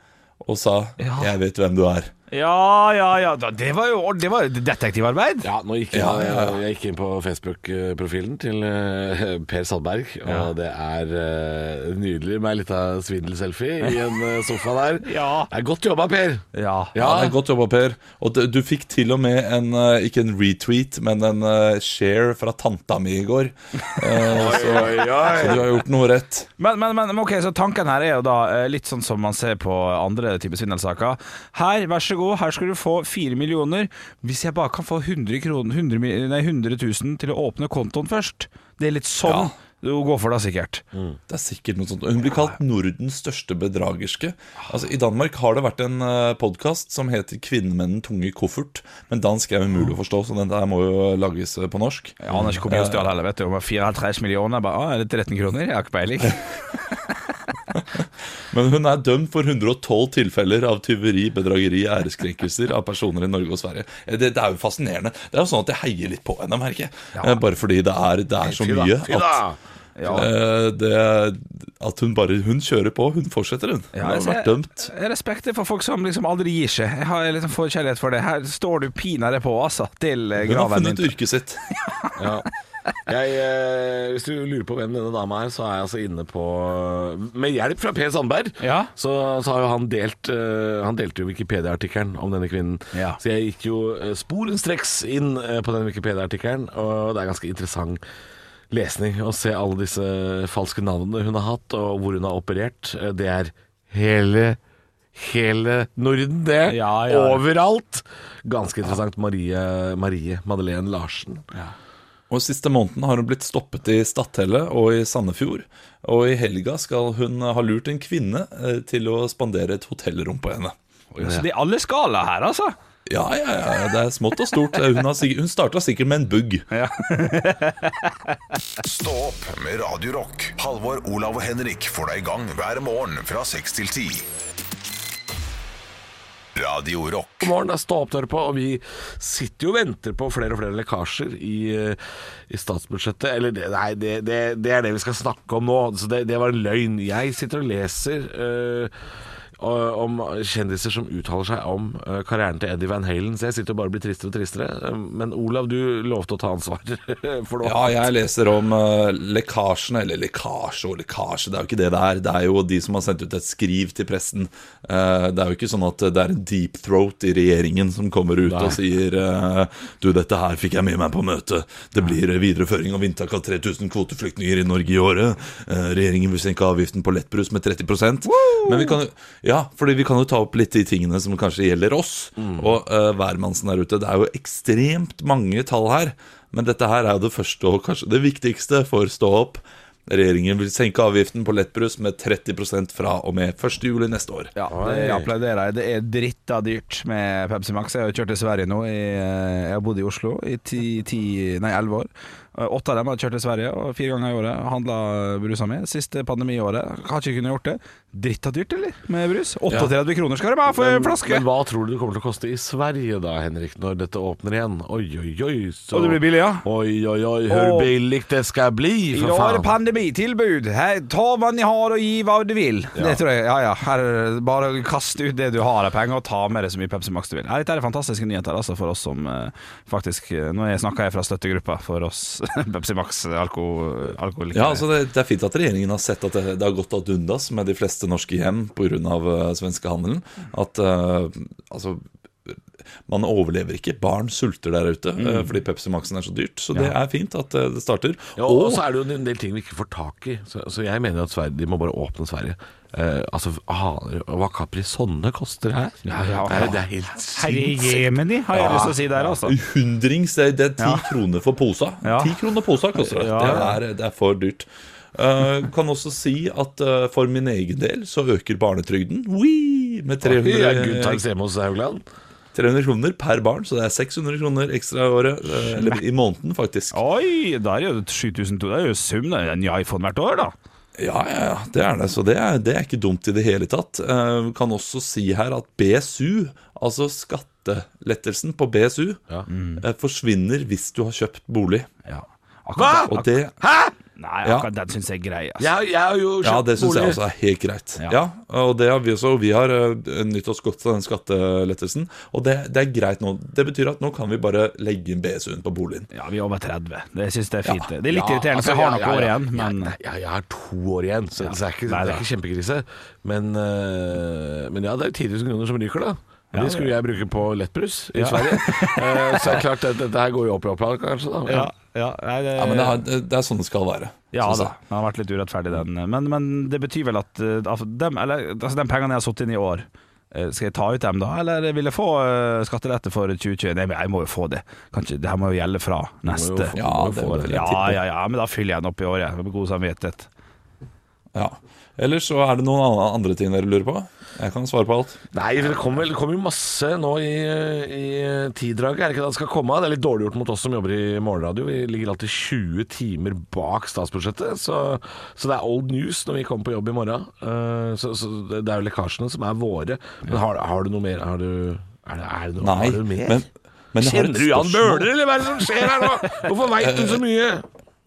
Speaker 4: og sa 'Jeg vet hvem du er'.
Speaker 3: Ja, ja, ja. Det var jo det var detektivarbeid.
Speaker 5: Ja, nå gikk jeg,
Speaker 4: Ja, ja, ja.
Speaker 5: jeg gikk inn på Facebook-profilen til eh, Per Sandberg, og det er uh, nydelig med ei lita svindelselfie i en eh, sofa der.
Speaker 3: Ja.
Speaker 5: Det er godt jobba, Per!
Speaker 3: Ja.
Speaker 4: Ja, det er godt jobba, Per. Og du, du fikk til og med en ikke en retweet, men en share fra tanta mi i går. Eh, så, så du har gjort noe rett.
Speaker 3: Men, men, men ok, så tanken her er jo da litt sånn som man ser på andre typer svindelsaker. Her, vær så så god, her skal du få 4 millioner. Hvis jeg bare kan få 100, kroner, 100, nei, 100 000 til å åpne kontoen først. Det er litt sånn du går for det sikkert.
Speaker 4: Det er sikkert noe sånt. Hun blir kalt Nordens største bedragerske. Altså, I Danmark har det vært en uh, podkast som heter 'Kvinnen med den tunge koffert'. Men dansk er umulig å forstå, så den der må jo lages eh, på norsk.
Speaker 3: Ikke hvor mye hun stjal heller, vet du. Om 54 millioner. Bare, å, er det 13 kroner? Jeg har ikke peiling.
Speaker 4: Men hun er dømt for 112 tilfeller av tyveri, bedrageri, æreskrenkelser av personer i Norge og Sverige. Eh, Det, det er jo fascinerende. Det er jo sånn at jeg heier litt på henne, merker jeg. Ja. Bare fordi det er, det er så mye at Eh, det, at hun bare Hun kjører på, hun fortsetter, hun. Hun
Speaker 3: Ja,
Speaker 4: har
Speaker 3: altså,
Speaker 4: vært dømt.
Speaker 3: Jeg respekter respekt for folk som liksom aldri gir seg. Jeg har liksom forkjærlighet for det. Her står du pinadø på, altså, til eh,
Speaker 4: Hun har funnet yrket sitt.
Speaker 5: Ja. Jeg, eh, hvis du lurer på hvem denne dama er, så er jeg altså inne på Med hjelp fra Per Sandberg,
Speaker 3: Ja.
Speaker 5: så, så har jo han delt eh, Han delte jo Wikipedia-artikkelen om denne kvinnen.
Speaker 3: Ja.
Speaker 5: Så jeg gikk jo uh, sporenstreks inn eh, på den Wikipedia-artikkelen, og det er ganske interessant lesning å se alle disse falske navnene hun har hatt, og hvor hun har operert. Eh, Det er hele Hele Norden, det.
Speaker 3: Ja, ja.
Speaker 5: Overalt. Ganske interessant. Marie, Marie Madeleine Larsen.
Speaker 4: Og Siste måneden har hun blitt stoppet i Stathelle og i Sandefjord. Og i helga skal hun ha lurt en kvinne eh, til å spandere et hotellrom på henne.
Speaker 3: Så det er alle skala her, altså.
Speaker 4: Ja, ja, ja, det er smått og stort. Hun, har hun starta sikkert med en bugg.
Speaker 1: Stå opp med Radio Rock. Halvor, Olav og Henrik får deg i gang hver morgen fra 6 til 10. Radio Rock.
Speaker 5: God morgen, det er Stå på, og vi sitter jo og venter på flere og flere lekkasjer i, eh, i statsbudsjettet. Eller det, nei, det, det, det er det vi skal snakke om nå, så det, var en løgn. Jeg sitter og leser eh, om kjendiser som uttaler seg om eh, karrieren til Eddie Van Halen, så jeg sitter og bare blir tristere og tristere. Eh, Men Olav, du lovte å ta ansvar for noe.
Speaker 4: Ja, jeg leser om uh, lekkasjene, eller lekkasje og lekkasje, det er jo ikke det det er. Det er jo de som har sendt ut et skriv til pressen. Eh, det er jo ikke sånn at det er en deep throat i regjeringen som kommer ut
Speaker 5: Nei.
Speaker 4: og sier eh, Du, dette her fikk jeg med meg på møtet. Det blir eh, videreføring av inntak av 3000 kvoteflyktninger i Norge i året. Eh, regjeringen vil senke avgiften på lettbrus med 30 Men vi kan jo Ja, fordi vi kan jo ta opp litt de tingene som kanskje gjelder oss. Og uh, hvermannsen der ute. Det er jo ekstremt mange tall her. Men dette her er jo det første og kanskje det viktigste for Stå opp. Regjeringen vil senke avgiften på lettbrus med 30% fra og med 1. juli neste år.
Speaker 3: Ja, det jeg applauderer jeg. Det er dritta dyrt med Pepsi Max. Jeg har jo kjørt til Sverige nå. Eh, jeg har bodd i Oslo i ti, ti, nei, 11 år. Eh, Åtte av dem har kjørt til Sverige og fire ganger i året. Handla brusa mi. Siste pandemiåret har ikke kunnet gjort det. Dritta dyrt, eller? Med brus. 38 kroner skal de ha for en flaske!
Speaker 5: Men hva tror du det kommer til å koste i Sverige da, Henrik, når dette åpner igjen? Oi, oi, oi. Så...
Speaker 3: Og det blir billig, ja.
Speaker 5: Oi, oi, oi, hvor
Speaker 3: Åh.
Speaker 5: billig det skal bli,
Speaker 3: I
Speaker 5: for
Speaker 3: dag er det pandemitilbud. Her, ta hva ni har og gi hva du vil. Det tror jeg, ja ja. Her, er bare kast ut det du har av penger, og ta med deg så mye Pepsi Max du vil. Nei, Dette er fantastiske nyheter altså, for oss som eh, faktisk eh, Nå snakker jeg fra støttegruppa for oss Pepsi Max alko, alkoholikere.
Speaker 4: Ja, altså det, det er fint at regjeringen har sett at det, det har gått ad undas med de fleste norske hjem pga. Uh, svenskehandelen. At uh, altså man overlever ikke. Barn sulter der ute mm. fordi Pepsi Max-en er så dyrt. Så det er fint at uh, det starter.
Speaker 5: Ja, og så er det jo en del ting vi ikke får tak i. Så, så jeg mener at Sverige, de må bare åpne Sverige. Eh, altså, aner du hva kaprisonne koster her?
Speaker 3: Ja, ja,
Speaker 5: det, er, det er helt
Speaker 3: sykt
Speaker 5: sinnssykt.
Speaker 3: jemeni, har jeg lyst til å si der, altså.
Speaker 4: Hundrings, det det er ti
Speaker 3: Ja.
Speaker 4: kroner for posa.
Speaker 3: Ja.
Speaker 4: Ti kroner posa koster det.
Speaker 3: Ja,
Speaker 4: Det, er, det er for dyrt. Uh, kan også si at uh, for min egen del så øker barnetrygden Wee! med
Speaker 5: Ja, Good
Speaker 4: 300,
Speaker 5: times hjemme hos Haugland.
Speaker 4: 300 kroner per barn. Så det er 600 kroner ekstra i året. uh, eller i måneden, faktisk.
Speaker 3: Oi, da er det jo 7000 Det er jo sum, det er en iPhone hvert år, da.
Speaker 4: Ja, ja, ja, det er det. Så det er, det er ikke dumt i det hele tatt. Uh, kan også si her at BSU, altså skattelettelsen på BSU,
Speaker 5: Ja.
Speaker 4: eh, forsvinner hvis du har kjøpt bolig.
Speaker 3: Ja.
Speaker 5: Hva?
Speaker 4: Og det,
Speaker 3: Nei,
Speaker 4: Ja.
Speaker 3: akkurat den syns jeg er grei. Altså.
Speaker 5: Jeg, jeg har jo
Speaker 4: ja, det syns jeg også er helt greit.
Speaker 3: Ja.
Speaker 4: Ja, og det har vi også. Vi har uh, nytt oss godt av den skattelettelsen. Og det, det er greit nå. Det betyr at nå kan vi bare legge inn BSU-en på boligen.
Speaker 3: Ja, vi er over 30. Det syns jeg er fint.
Speaker 4: Ja.
Speaker 3: Det er litt
Speaker 5: Ja,
Speaker 3: irriterende,
Speaker 5: altså,
Speaker 3: for jeg har noen
Speaker 5: ja,
Speaker 3: år igjen, men
Speaker 5: jeg har to år igjen, så, så det, er ikke,
Speaker 3: Nei
Speaker 5: det er ikke kjempekrise. Men, øh, men ja, det er 10 000 kroner som ryker, da.
Speaker 3: Ja,
Speaker 5: det skulle jeg bruke på lettbrus i
Speaker 3: Ja.
Speaker 5: Sverige. Eh, så er det klart, at dette her går jo opp i opplag, kanskje. da
Speaker 3: ja, ja, nei, det,
Speaker 4: Ja, men det er, det det er sånn det skal være.
Speaker 3: Ja
Speaker 4: synes
Speaker 3: da,
Speaker 4: jeg.
Speaker 3: den har vært litt urettferdig, den. Men, men det betyr vel at uh, altså, dem, eller, altså, de pengene jeg har satt inn i år, Eh, Skal jeg ta ut dem da, eller vil jeg få eh, skattelette for 2021? Nei, men jeg må jo få det. Kan ikke, det her må jo gjelde fra neste.
Speaker 5: få-
Speaker 4: Ja,
Speaker 5: må jo
Speaker 4: det
Speaker 5: få
Speaker 4: vil
Speaker 5: det.
Speaker 4: jeg
Speaker 3: ja,
Speaker 4: tippe.
Speaker 3: ja, ja, men da fyller jeg den opp i år, jeg, med god samvittighet.
Speaker 4: Ja. Ellers så er det noen andre- ting dere lurer på? Jeg kan svare på alt.
Speaker 5: Nei, det kommer, det kommer jo masse nå i, i tiddraget. Er det ikke det det skal komme? Det er litt dårlig gjort mot oss som jobber i morgenradio. Vi ligger alltid 20 timer bak statsbudsjettet. Så, så det er old news når vi kommer på jobb i morgen. Eh, så, så det er jo lekkasjene som er våre. Men har, har du noe mer? Har du, er det, er det noe,
Speaker 4: Nei,
Speaker 5: har du mer?
Speaker 4: men, men
Speaker 5: Kjenner du Jan. Bøhler, eller hva er det som skjer her nå? Hvorfor veit du så mye?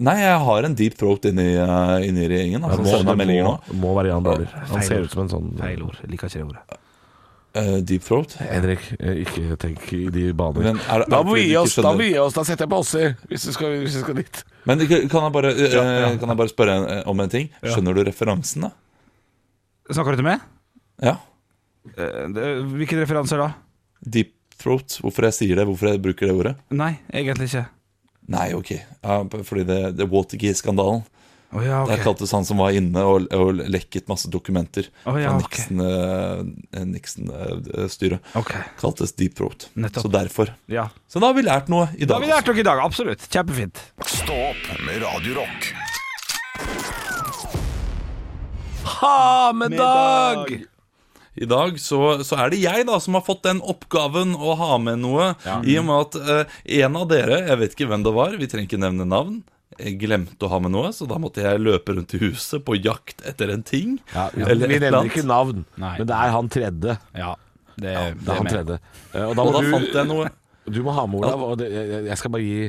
Speaker 4: Nei, jeg har en deep throat inni, uh, inni regjeringen. Altså,
Speaker 5: må,
Speaker 4: sender nå.
Speaker 5: må, må være Jan Bøhler. Han
Speaker 3: Feil
Speaker 5: ser ut som en sånn
Speaker 3: Feil ord. Liker ikke det ordet.
Speaker 4: Uh, deep throat?
Speaker 5: Henrik, eh, ikke tenk i de baner.
Speaker 4: Men er det-
Speaker 5: da
Speaker 4: det
Speaker 5: må vi gi oss, da må vi gi oss, da setter jeg på oss hvis vi skal, hvis vi skal dit.
Speaker 4: Men kan jeg bare, eh, kan jeg bare spørre en, om en ting? Skjønner du referansen, da?
Speaker 3: Snakker du til meg?
Speaker 4: Ja.
Speaker 3: Eh, det- Hvilke referanser da?
Speaker 4: Deep throat. Hvorfor jeg sier det? Hvorfor jeg bruker det ordet?
Speaker 3: Nei, egentlig ikke.
Speaker 4: Nei, ok. Ja, fordi det, det er Watergate-skandalen.
Speaker 3: Oh, ja,
Speaker 4: Der
Speaker 3: ok.
Speaker 4: kaltes han som var inne og, og lekket masse dokumenter
Speaker 3: oh, ja,
Speaker 4: fra. Nixon-styret. Nixon, eh, styret. Kaltes deep throat.
Speaker 3: Nettopp.
Speaker 4: Så derfor.
Speaker 3: ja.
Speaker 4: Så da har vi lært noe i dag.
Speaker 3: Da har vi lært noe i dag, absolutt. Kjempefint.
Speaker 1: Stå opp med Radio Rock.
Speaker 5: Ha med dag!
Speaker 4: I dag så, så er det jeg da som har fått den oppgaven å ha med noe. I og med at eh, en av dere, jeg vet ikke hvem det var, vi trenger ikke nevne navn, jeg glemte å ha med noe, så da måtte jeg løpe rundt i huset på jakt etter en ting.
Speaker 5: vi
Speaker 4: eller vi
Speaker 5: nevner ikke navn,
Speaker 3: Nei.
Speaker 5: men det er han tredje.
Speaker 3: Ja, det,
Speaker 5: Det er han tredje. Eh, Og da
Speaker 4: Og da
Speaker 5: du,
Speaker 4: fant jeg noe.
Speaker 5: du må ha med Olav, og det, jeg skal bare gi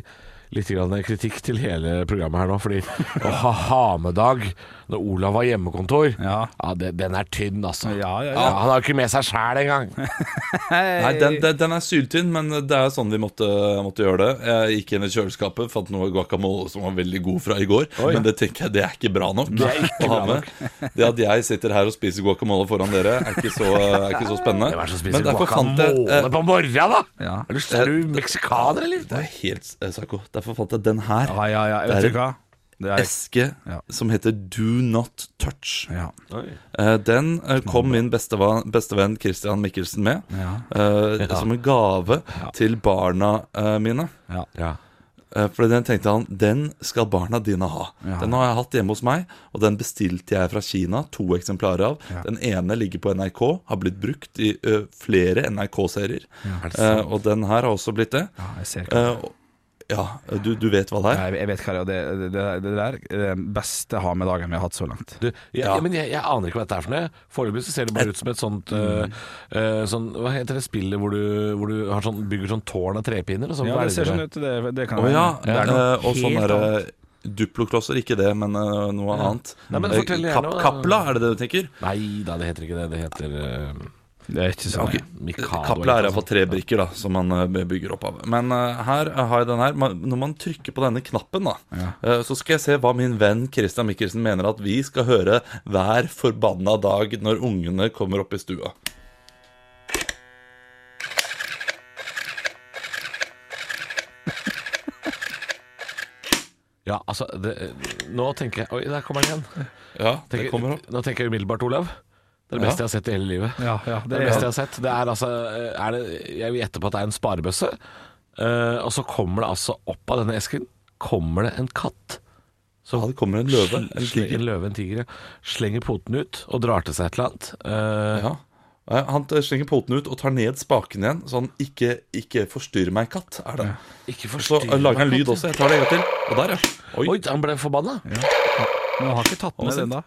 Speaker 5: litt grann kritikk til hele programmet her nå. Fordi å ha ha-med-dag når Olav har hjemmekontor,
Speaker 3: Ja.
Speaker 5: det, den er tynn, altså.
Speaker 3: Ja, ja, ja.
Speaker 5: Han har jo ikke med seg sjæl engang.
Speaker 4: Nei, den, den, den er syltynn, men det er sånn vi måtte, måtte gjøre det. Jeg gikk inn i kjøleskapet, fant noe guacamole som var veldig god fra i går. Men det tenker jeg det er ikke bra nok.
Speaker 5: Det ikke
Speaker 4: å ha med. Det at jeg sitter her og spiser guacamole foran dere, er ikke så, er ikke så spennende.
Speaker 5: Det som
Speaker 4: Men derfor fant jeg
Speaker 5: guacamole
Speaker 4: eh,
Speaker 5: på morgenen, da?
Speaker 3: Ja.
Speaker 5: Er, du, du meksikaner, eller?
Speaker 4: Det er helt eh, psyko. Derfor fant jeg den her.
Speaker 3: Ja, ja, ja.
Speaker 4: Det
Speaker 3: Vet du hva? Det er
Speaker 4: Eske
Speaker 3: Ja.
Speaker 4: som heter Do Not Touch.
Speaker 3: ja.
Speaker 4: Uh, Den uh, kom min bestevenn, bestevenn Christian Mikkelsen med
Speaker 3: Ja.
Speaker 4: eh, som en gave til barna mine.
Speaker 3: Ja.
Speaker 5: Ja.
Speaker 4: Eh, For den tenkte han, den skal barna dine ha.
Speaker 3: Ja.
Speaker 4: Den har jeg hatt hjemme hos meg, og den bestilte jeg fra Kina. To eksemplarer av.
Speaker 3: Ja.
Speaker 4: Den ene ligger på NRK, har blitt brukt i flere NRK-serier.
Speaker 5: Det
Speaker 4: og den her har også blitt det.
Speaker 3: ja, jeg ser
Speaker 4: ikke og- ja, du, du vet hva det er?
Speaker 3: jeg, jeg vet hva det er, det, det, det, det der er den beste ha med dagen vi har hatt så langt.
Speaker 5: Du, ja,
Speaker 4: Ja.
Speaker 5: ja, men jeg, jeg aner ikke hva dette er for noe. Foreløpig ser det bare ut som et sånt
Speaker 3: Mm.
Speaker 5: uh, eh, sånn, Hva heter det spillet hvor du, hvor du har sånn, bygger sånn tårn av trepinner? Og så
Speaker 3: Ja, det ser sånn ut. Det, det kan
Speaker 4: oh, ja,
Speaker 3: Det er noe
Speaker 4: eh, og sånn
Speaker 3: helt
Speaker 4: derre
Speaker 3: annet.
Speaker 4: Duploklosser, ikke det, men uh, noe annet.
Speaker 5: Nei, men
Speaker 4: Eh, Kap. Kapla, er det det du tenker?
Speaker 5: Nei da, det heter ikke det. Det heter uh,
Speaker 3: Det er ikke sånn.
Speaker 5: Mikado.
Speaker 4: Kapla er iallfall tre brikker da som man eh, bygger opp av. Men uh, her har jeg den her. Når man trykker på denne knappen, da eh, så skal jeg se hva min venn Christian Mikkelsen mener at vi skal høre hver forbanna dag når ungene kommer opp i stua.
Speaker 5: Ja, altså det, Nå tenker jeg Oi, der kommer den igjen.
Speaker 4: Ja, det
Speaker 5: Tenker,
Speaker 4: kommer opp.
Speaker 5: Nå tenker jeg umiddelbart, Olav. Det er det
Speaker 4: Ja.
Speaker 5: beste jeg har sett i hele livet.
Speaker 3: Ja, ja,
Speaker 5: Det
Speaker 3: det
Speaker 5: er det beste jeg har sett. Det er altså er det, Jeg vil gjette på at det er en sparebøsse. Uh, og så kommer det altså opp av denne esken Kommer det en katt.
Speaker 4: Så det kommer en løve. En tiger.
Speaker 5: En løve, en tiger, ja. Slenger poten ut og drar til seg et eller annet. Uh,
Speaker 4: Ja. Eh, Han slenger poten ut og tar ned spaken igjen, sånn 'ikke, ikke forstyrr meg, katt', er det.
Speaker 5: Ikke
Speaker 4: så eh, lager han lyd også. Jeg tar det en gang til. Og der, ja. Oi.
Speaker 5: Oi, han ble forbanna.
Speaker 3: Men han har ikke tatt med den, da.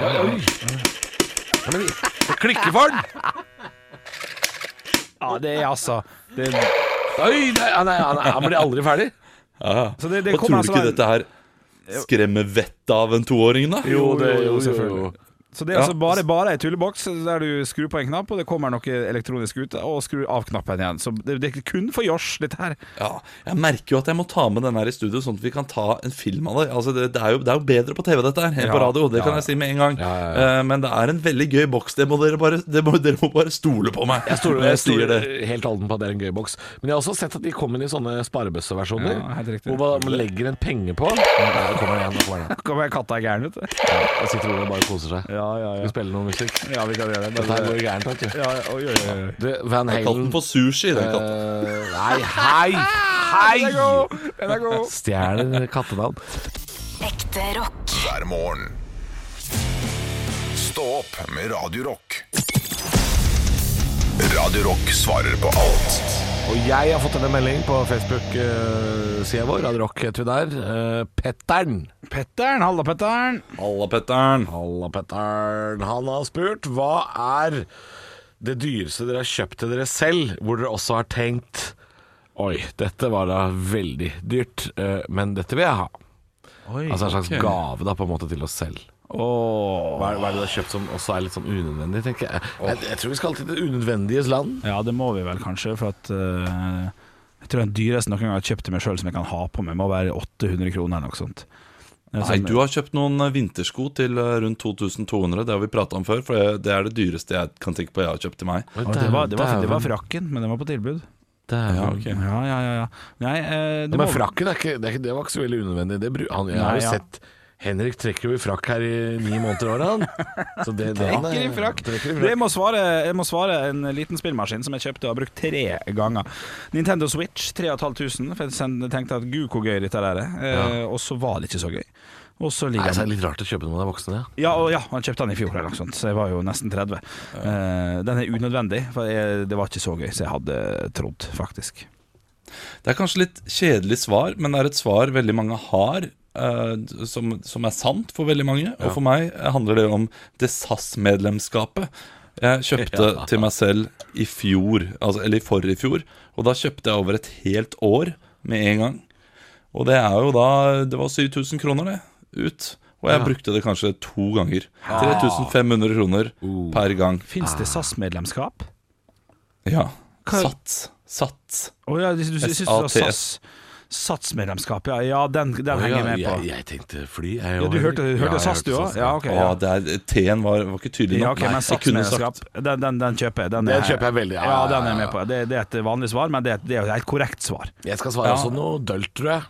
Speaker 5: Ja, oi. Ja, men det klikker for den!
Speaker 3: Ja, det er altså det,
Speaker 5: Oi, nei, nei, nei, han, han blir aldri ferdig.
Speaker 4: Ja.
Speaker 3: Så det- det
Speaker 4: Og
Speaker 3: kommer
Speaker 4: tror du
Speaker 3: altså
Speaker 4: ikke dette her skremmer vettet av en toåring, da?
Speaker 3: Jo, det- jo,
Speaker 5: selvfølgelig.
Speaker 3: Så det er
Speaker 4: Ja.
Speaker 3: altså bare, bare ei tulleboks der du skrur på en knapp, og det kommer noe elektronisk ut, og skrur av knappen igjen. Så det, det er kun for Josh, dette her.
Speaker 4: Ja, jeg merker jo at jeg må ta med den her i studio, sånn at vi kan ta en film av det. Altså, det, det, er, jo, det er jo bedre på TV dette her enn
Speaker 3: Ja,
Speaker 4: på radio, det
Speaker 3: ja,
Speaker 4: kan jeg si med en gang. Eh, Men det er en veldig gøy boks. Det må dere bare, det må, dere må bare stole på meg.
Speaker 5: Jeg stoler, jeg stoler helt alden på at det er en gøy boks. Men jeg har også sett at de kommer i sånne sparebøsseversjoner.
Speaker 3: Ja,
Speaker 5: hvor man legger en penge på. Ja, der kommer den igjen. Da kommer den.
Speaker 3: Kommer katta gæren ut.
Speaker 5: Ja, da sitter Olav bare og koser seg.
Speaker 3: Ja, Ja, ja,
Speaker 5: Skal vi spille noe musikk?
Speaker 3: ja vi kan gjøre det.
Speaker 5: Dette her går gærent, vet du.
Speaker 3: ja, ja,
Speaker 5: Van Halen
Speaker 4: den på sushi, den katten.
Speaker 5: eh, Nei, hei! Hei!
Speaker 3: Den er god.
Speaker 5: Stjeler kattenavn.
Speaker 2: Ekte rock.
Speaker 1: hver morgen. Stå opp med Radio Rock. Radio Rock svarer på alt
Speaker 5: Og jeg har fått en melding på Facebook-sida vår. Radio Rock heter vi der. Pettern. Pettern,
Speaker 3: Petteren, halla Pettern.
Speaker 4: Halla, Petter'n.
Speaker 5: Halla, Pettern. Han har spurt hva er det dyreste dere har kjøpt til dere selv, hvor dere også har tenkt Oi, dette var da veldig dyrt, eh, men dette vil jeg ha.
Speaker 3: Oi,
Speaker 5: Altså en slags
Speaker 4: okay.
Speaker 5: gave da på en måte til oss selv.
Speaker 3: Åh.
Speaker 5: Hva er, hva er det du har kjøpt som også er litt sånn unødvendig, tenker jeg. Jeg, jeg tror vi skal til det unødvendiges land.
Speaker 3: Ja, det må vi vel kanskje, for at uh, Jeg tror den dyreste noen gang jeg har kjøpt til meg sjøl som jeg kan ha på meg, må være 800 kroner eller noe sånt. Er
Speaker 4: Nei, du har kjøpt noen eh, vintersko til eh, rundt 2200. Det har vi prata om før, for det- er det dyreste jeg kan tenke på jeg har kjøpt til meg.
Speaker 3: Det, var, det, var, det var frakken, men den var på tilbud.
Speaker 4: Ja, ok.
Speaker 3: Ja, ja, ja. ja. Nei, eh, det
Speaker 5: Men
Speaker 3: må-
Speaker 5: frakken er ikke, det, er ikke, det var ikke så veldig unødvendig. Det, bru- han, jeg
Speaker 3: Nei,
Speaker 5: har jo
Speaker 3: ja.
Speaker 5: sett Henrik trekker jo i frakk her i ni måneder i året, han. Så det, det, han er-
Speaker 3: Trekker i frakk.
Speaker 5: trekker i frakk.
Speaker 3: Jeg må, svare, jeg må svare en liten spillmaskin som jeg kjøpte og har brukt tre ganger. Nintendo Switch, 3500. For jeg tenkte at gud, hvor gøy dette der er. Ja. Og så var det ikke så gøy. Og så
Speaker 5: Nei, så er det litt rart å kjøpe når man er voksen, ja.
Speaker 3: ja, og ja, han kjøpte den i fjor, eller noe sånt, så jeg var jo nesten 30. Eh, den er unødvendig, for jeg, det var ikke så gøy som jeg hadde trodd, faktisk.
Speaker 4: Det er kanskje litt kjedelig svar, men det er et svar veldig mange har. Eh, som, som er sant for veldig mange. Og for meg handler det om det SAS-medlemskapet. Jeg kjøpte til meg selv i fjor, altså, eller i forrige fjor. Og da kjøpte jeg over et helt år med en gang. Og det er jo da Det var 7000 kroner, det, ut. Og jeg
Speaker 5: Ja.
Speaker 4: brukte det kanskje to ganger. 3500 kroner per gang.
Speaker 3: Fins det SAS-medlemskap?
Speaker 4: Ja.
Speaker 3: Hva-
Speaker 4: Sats. Sats.
Speaker 3: Oh, ja, du, ja. Ja, den, den henger jeg med på.
Speaker 5: jeg, jeg tenkte fly. Jeg,
Speaker 3: Ja, du hørte, hørte
Speaker 5: Ja,
Speaker 3: SAS, du òg? Ja,
Speaker 4: okay,
Speaker 3: Ja.
Speaker 4: T-en var, var ikke tydelig nok.
Speaker 3: Ja,
Speaker 4: okay,
Speaker 3: men satsmedlemskap, den, den, den kjøper jeg. Den,
Speaker 5: Den
Speaker 3: er-
Speaker 5: kjøper jeg veldig, ja,
Speaker 3: Ja,
Speaker 5: ja,
Speaker 3: den er jeg med på. Det, det er et vanlig svar, men det, det er jo et korrekt svar.
Speaker 5: Jeg skal svare
Speaker 4: Ja.
Speaker 5: også noe dølt, tror jeg.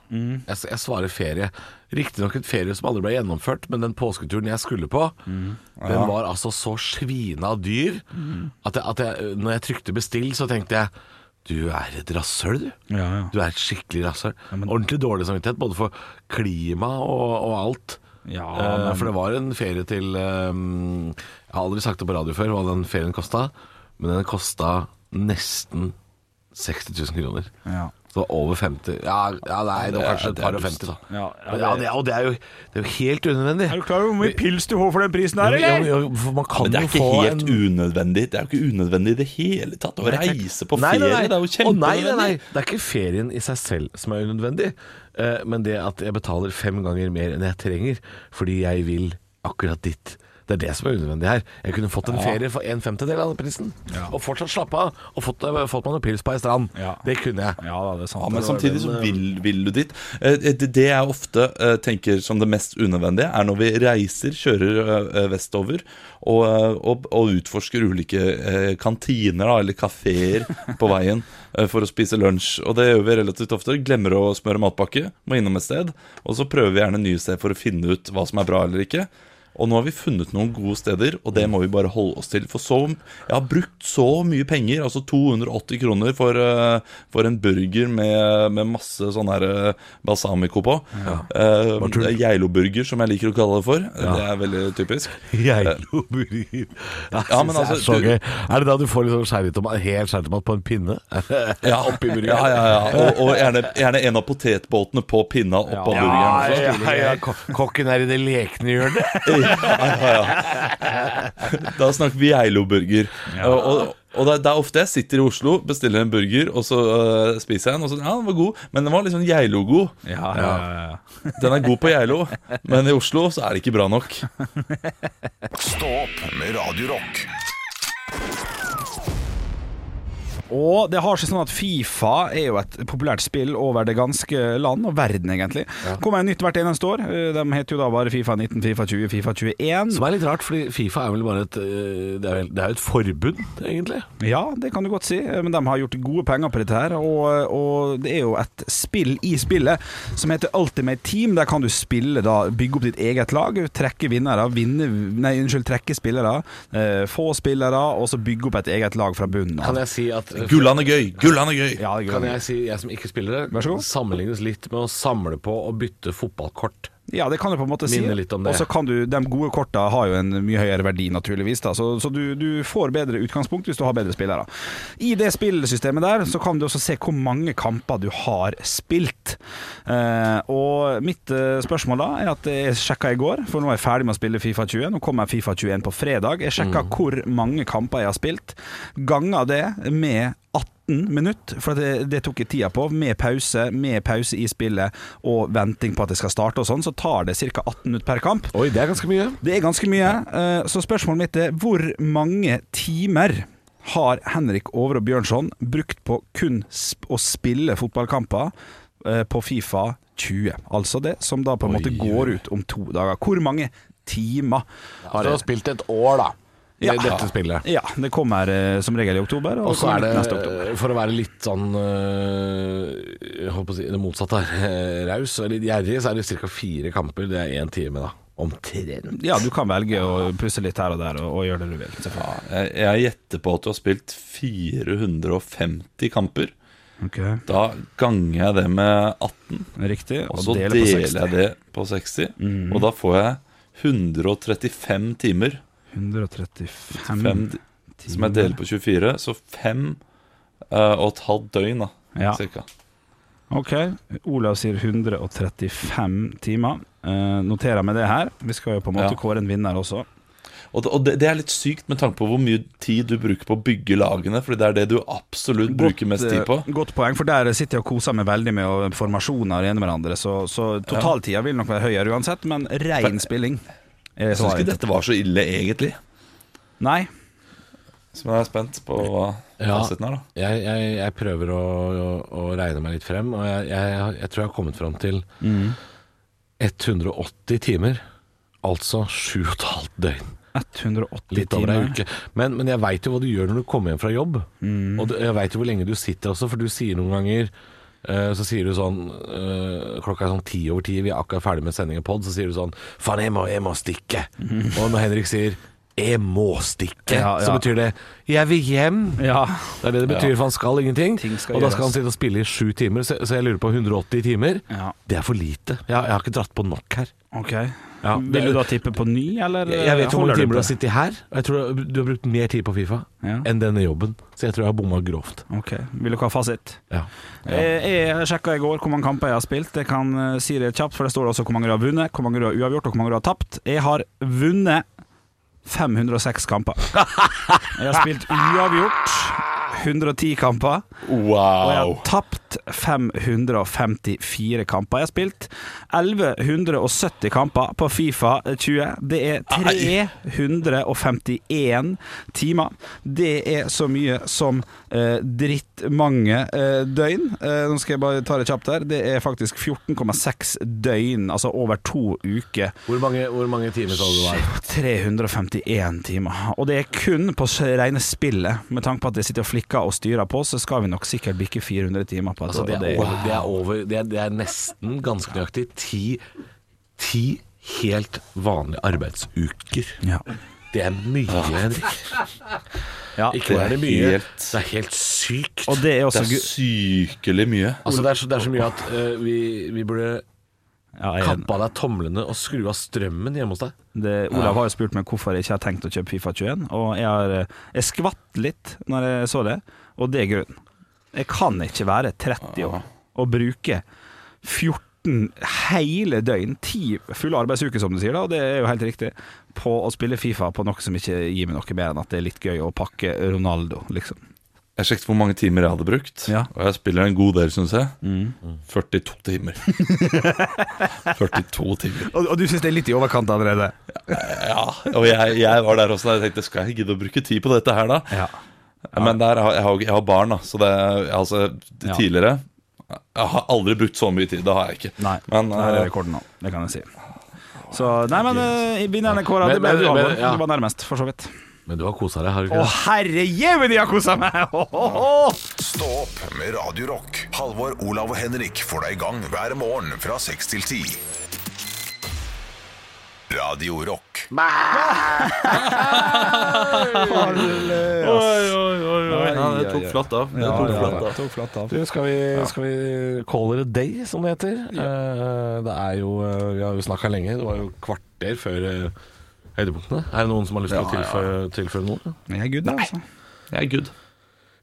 Speaker 5: Jeg, jeg svarer ferie. Riktignok en ferie som aldri ble gjennomført, men den påsketuren jeg skulle på, den var altså så svina dyr at, jeg, at jeg, når jeg trykte bestill, så tenkte jeg du er et rasshøl, du.
Speaker 3: Ja, ja.
Speaker 5: Du er et skikkelig rasshøl. Ordentlig dårlig samvittighet, både for klima og, og alt.
Speaker 3: Ja,
Speaker 5: Eh,
Speaker 3: men-
Speaker 5: For det var en ferie til eh, Jeg har aldri sagt det på radio før hva den ferien kosta, men den kosta nesten 60 000 kroner. Så over 50 Ja, ja nei, det var kanskje et par og 50, da.
Speaker 3: Ja,
Speaker 5: Ja, det, og det er, jo, det er jo helt unødvendig.
Speaker 3: Er du klar over hvor mye pils du får for den prisen her, eller?
Speaker 5: ja, ja, man kan
Speaker 4: Men det er
Speaker 5: jo
Speaker 4: ikke helt
Speaker 5: en
Speaker 4: unødvendig Det er jo ikke unødvendig i det hele tatt å reise på
Speaker 5: Nei, nei,
Speaker 4: ferie.
Speaker 5: nei.
Speaker 4: Det er jo
Speaker 5: kjempeunødvendig. nei, nei, nei. Det er ikke ferien i seg selv som er unødvendig, eh, men det at jeg betaler fem ganger mer enn jeg trenger fordi jeg vil akkurat dit. Det er det som er unødvendig her. Jeg kunne fått en ferie for en femtedel av prisen, og fortsatt slappe av, og fått, eh, fått meg noen pils på ei strand.
Speaker 3: Ja.
Speaker 5: Det kunne jeg.
Speaker 3: Ja det er sant.
Speaker 4: Ja, men samtidig så
Speaker 3: eh,
Speaker 4: vil, vil du dit. Eh, Det, det jeg ofte tenker som det mest unødvendige, er når vi reiser, kjører vestover og, og, og utforsker ulike kantiner da, eller kafeer på veien for å spise lunsj. Og det gjør vi relativt ofte. Glemmer å smøre matpakke, må innom et sted. Og så prøver vi gjerne nye steder for å finne ut hva som er bra eller ikke. Og nå har vi funnet noen gode steder, og det må vi bare holde oss til. For så, jeg har brukt så mye penger, altså 280 kroner for, eh, for en burger med, med masse sånn her eh, balsamico på. Det Geilo-burger, som jeg liker å kalle det for. Det er veldig typisk.
Speaker 5: Geilo-burger.
Speaker 4: Ja, men altså,
Speaker 5: er så gøy. Er det da du får liksom skjæretomat, helt skjæretomat på en pinne?
Speaker 4: Ja,
Speaker 5: Oppi burgeren?
Speaker 4: ja, ja, ja. Og, og gjerne, gjerne en av potetbåtene på pinna oppå
Speaker 3: Ja,
Speaker 4: burgeren.
Speaker 5: Ja, ja, ja. Kokken er i det lekne hjørnet.
Speaker 4: Da snakker vi Geilo-burger. Og, og, og det, er- det er ofte jeg sitter i Oslo, bestiller en burger, og så uh, spiser jeg en. Og så, ja, den var god, men den var liksom Geilo-god.
Speaker 3: Ja, ja, ja, ja.
Speaker 4: Den er god på Geilo, men i Oslo så er det ikke bra nok.
Speaker 1: Stå opp med Radio Rock.
Speaker 3: Og det har seg sånn at Fifa er jo et populært spill over det ganske land og verden, egentlig. Kommer en nytt hvert eneste år. Eh, De heter jo da bare Fifa 19, Fifa 20, Fifa 21.
Speaker 5: Som er litt rart, fordi Fifa er vel bare et eh, Det er vel- det er jo et forbund, egentlig.
Speaker 3: Ja, det kan du godt si, men de har gjort gode penger på dette her. Og, og det er jo et spill i spillet som heter Ultimate Team. Der kan du spille da, bygge opp ditt eget lag, trekke vinnere, vinne Nei, unnskyld, trekke spillere, eh, få spillere, og så bygge opp et eget lag fra bunnen av.
Speaker 5: Kan jeg si at
Speaker 4: Gullene er gøy! Gullene er gøy!
Speaker 3: Ja, det
Speaker 5: Kan
Speaker 3: går.
Speaker 5: jeg si, jeg som ikke spiller det,
Speaker 3: Vær så god.
Speaker 5: sammenlignes litt med å samle på og bytte fotballkort.
Speaker 3: Ja, det kan du på en måte si.
Speaker 5: Minner litt om det.
Speaker 3: Og så kan du, De gode korta har jo en mye høyere verdi, naturligvis. Da. Så, så du, du får bedre utgangspunkt hvis du har bedre spillere. I det spillsystemet der så kan du også se hvor mange kamper du har spilt. Eh, og mitt eh, spørsmål da er at jeg sjekka i går, for nå er jeg ferdig med å spille Fifa 20. Nå kommer Fifa 21 på fredag. Jeg sjekka hvor mange kamper jeg har spilt. Ganger det med 18 minutter, for det, det tok jeg tida på. Med pause, med pause i spillet og venting på at det skal starte og sånn, så tar det ca. 18 minutter per kamp.
Speaker 5: Oi, det er ganske mye.
Speaker 3: Det er ganske mye. eh, Så spørsmålet mitt er hvor mange timer har Henrik Over og Bjørnson brukt på kun å spille fotballkamper eh, på Fifa 20? Altså det som da på en måte
Speaker 5: Oi,
Speaker 3: går ut om to dager. Hvor mange timer har det?
Speaker 5: spilt et år, da. I
Speaker 3: Ja.
Speaker 5: dette spillet.
Speaker 3: Ja, det kommer eh, som regel i oktober. Og,
Speaker 5: Og så er det,
Speaker 3: neste oktober.
Speaker 5: for å være litt sånn øh, Jeg holdt på å si det motsatte her, eh, raus og litt gjerrig, så er det ca. fire kamper. Det er én time, da. Omtrent.
Speaker 3: Ja, du kan velge å pusse litt her og der og, og gjøre det du vil. Ja,
Speaker 4: Jeg, jeg gjetter på at du har spilt 450 kamper.
Speaker 3: Okay.
Speaker 4: Da ganger jeg det med 18,
Speaker 3: Riktig.
Speaker 4: og så
Speaker 3: deler
Speaker 4: deler jeg det på 60. Og da får jeg 135 timer.
Speaker 3: 135
Speaker 4: timer som jeg deler på 24, så fem uh, og et halvt døgn, da.
Speaker 3: Ja.
Speaker 4: Cirka.
Speaker 3: Ok, Olav sier 135 timer. Uh, noterer meg det her. Vi skal jo på en måte
Speaker 4: Ja.
Speaker 3: kåre en vinner også.
Speaker 4: Og, det, det er litt sykt med tanke på hvor mye tid du bruker på å bygge lagene, Fordi det er det du absolutt bruker mest tid på.
Speaker 3: eh, godt poeng, for der sitter jeg og koser meg veldig med og formasjoner igjen hverandre. Så, så totaltida vil nok være høyere uansett, men rein spilling er
Speaker 4: Jeg syns ikke dette var så ille, egentlig.
Speaker 3: Nei.
Speaker 4: Så jeg er spent på hva
Speaker 5: Ja.
Speaker 4: fasiten er, da.
Speaker 5: Jeg, jeg, jeg prøver å, å, å regne meg litt frem, og jeg, jeg, jeg tror jeg har kommet fram til 180 timer. Altså 7,5 døgn.
Speaker 3: 180
Speaker 5: Litt over ei uke. Men, men jeg veit jo hva du gjør når du kommer hjem fra jobb. Og du, jeg veit jo hvor lenge du sitter også, for du sier noen ganger så sier du sånn eh, Klokka er sånn ti over ti, vi er akkurat ferdig med sending av pod, så sier du sånn Faen, jeg må, jeg må stikke. Og når Henrik sier 'jeg må stikke',
Speaker 3: Ja,
Speaker 5: så betyr det 'jeg vil hjem'.
Speaker 3: Ja.
Speaker 5: Det er det det betyr, for han skal ingenting.
Speaker 3: Skal
Speaker 5: og da skal han sitte og spille i sju timer, så, jeg lurer på 180 timer.
Speaker 3: ja.
Speaker 5: Det er for lite. Jeg, jeg har ikke dratt på nok her.
Speaker 3: Ok.
Speaker 5: Ja,
Speaker 3: Vil du da tippe på ny, eller?
Speaker 5: Jeg, vet hvor mange timer du har sittet her, jeg tror du har brukt mer tid på Fifa
Speaker 3: Ja.
Speaker 5: enn denne jobben. Så jeg tror jeg har bomma grovt.
Speaker 3: Ok, Vil dere ha fasit?
Speaker 5: Ja.
Speaker 3: Jeg, jeg sjekka i går hvor mange kamper jeg har spilt. Jeg kan eh, si det kjapt, for det står også hvor mange du har vunnet, hvor mange du har uavgjort og hvor mange du har tapt. Jeg har vunnet 506 kamper. Jeg har spilt uavgjort 110 kamper. Og jeg har tapt 554 kamper. Jeg har spilt 1170 kamper på Fifa 20. Det er 351 timer. Det er så mye som eh, drittmange eh, døgn. Eh, nå skal jeg bare ta det kjapt her. Det er faktisk 14,6 døgn, altså over to uker.
Speaker 5: Hvor, mange, hvor mange timer sa du det var?
Speaker 3: 351 timer. Og det er kun på rene spillet. Med tanke på at jeg sitter og flikker og styrer på, så skal vi nok sikkert bikke 400 timer på
Speaker 5: Altså, det, er over, det, er over, det, er, det er nesten ganske nøyaktig ti, ti helt vanlige arbeidsuker.
Speaker 3: Ja.
Speaker 5: Det er mye, Henrik.
Speaker 3: Ja,
Speaker 5: Ikke bare er det mye,
Speaker 4: helt-
Speaker 5: det er helt sykt.
Speaker 3: Og det er
Speaker 4: Det er sykelig mye.
Speaker 5: Altså, det, er så, det er så mye at uh, vi, vi burde
Speaker 3: ja, jeg,
Speaker 5: av deg tomlene og skru av strømmen hjemme hos deg.
Speaker 3: det, Olav har jo spurt meg hvorfor jeg ikke har tenkt å kjøpe Fifa 21, og jeg, har, eh, jeg skvatt litt når jeg så det, og det er grunnen. Jeg kan ikke være 30 år og bruke 14 hele døgn, ti fulle arbeidsuker som du sier, da, og det er jo helt riktig, på å spille Fifa på noe som ikke gir meg noe mer enn at det er litt gøy å pakke Ronaldo, liksom.
Speaker 4: Jeg sjekket hvor mange timer jeg hadde brukt,
Speaker 3: Ja. Mm.
Speaker 4: og jeg spiller en god del, syns jeg. 42 timer. 42 timer.
Speaker 3: Og, og du syns det er litt i overkant allerede?
Speaker 4: Ja, og jeg, jeg var der også da jeg tenkte skal jeg gidde å bruke tid på dette her, da?
Speaker 3: Ja.
Speaker 4: Men der, har- jeg, har, jeg har barn, da, så det er altså
Speaker 3: Ja.
Speaker 4: tidligere Jeg har aldri brukt så mye tid. Det har jeg ikke.
Speaker 3: Nei,
Speaker 4: Men,
Speaker 3: det her er
Speaker 4: eh,
Speaker 3: rekorden nå. Det kan jeg si. Så, nei, men uh, vinneren er kåra.
Speaker 5: Men-
Speaker 3: Det ble
Speaker 5: men-
Speaker 3: du, Halvor.
Speaker 5: men- ja.
Speaker 3: Du var nærmest, for så vidt.
Speaker 5: Men du har kosa deg, har du
Speaker 3: Å,
Speaker 5: ikke Å,
Speaker 3: herre jemini, jeg har kosa meg! Ho, ho, ho.
Speaker 1: Stå opp med Radio Rock. Halvor, Olav og Henrik får deg i gang hver morgen fra 6 til 10. Radio Rock.
Speaker 4: Oi, oi, oi, oi. Ja, det tok flatt av. Det tok flatt
Speaker 3: ja.
Speaker 4: av.
Speaker 3: Tok flatt av.
Speaker 5: Du, skal vi, skal vi call it a day, som det heter? Eh, det er jo eh, Vi har jo snakka lenge. Det var jo kvarter før eh, høydepunktene. Er det noen som har lyst til å tilføye, tilføre noe?
Speaker 3: Jeg er good, altså.
Speaker 4: Jeg er good.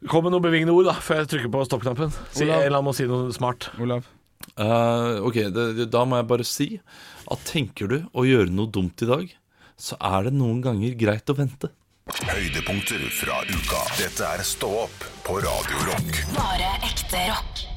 Speaker 5: Kom med noen bevingende ord da før jeg trykker på stoppknappen. Si,
Speaker 3: la
Speaker 5: meg eller annen må si noe smart.
Speaker 3: Olav.
Speaker 4: Uh, ok, det, da må jeg bare si at tenker du å gjøre noe dumt i dag, så er det noen ganger greit å vente.
Speaker 1: Høydepunkter fra uka. Dette er Stå opp på Radio Rock.
Speaker 2: Bare ekte rock.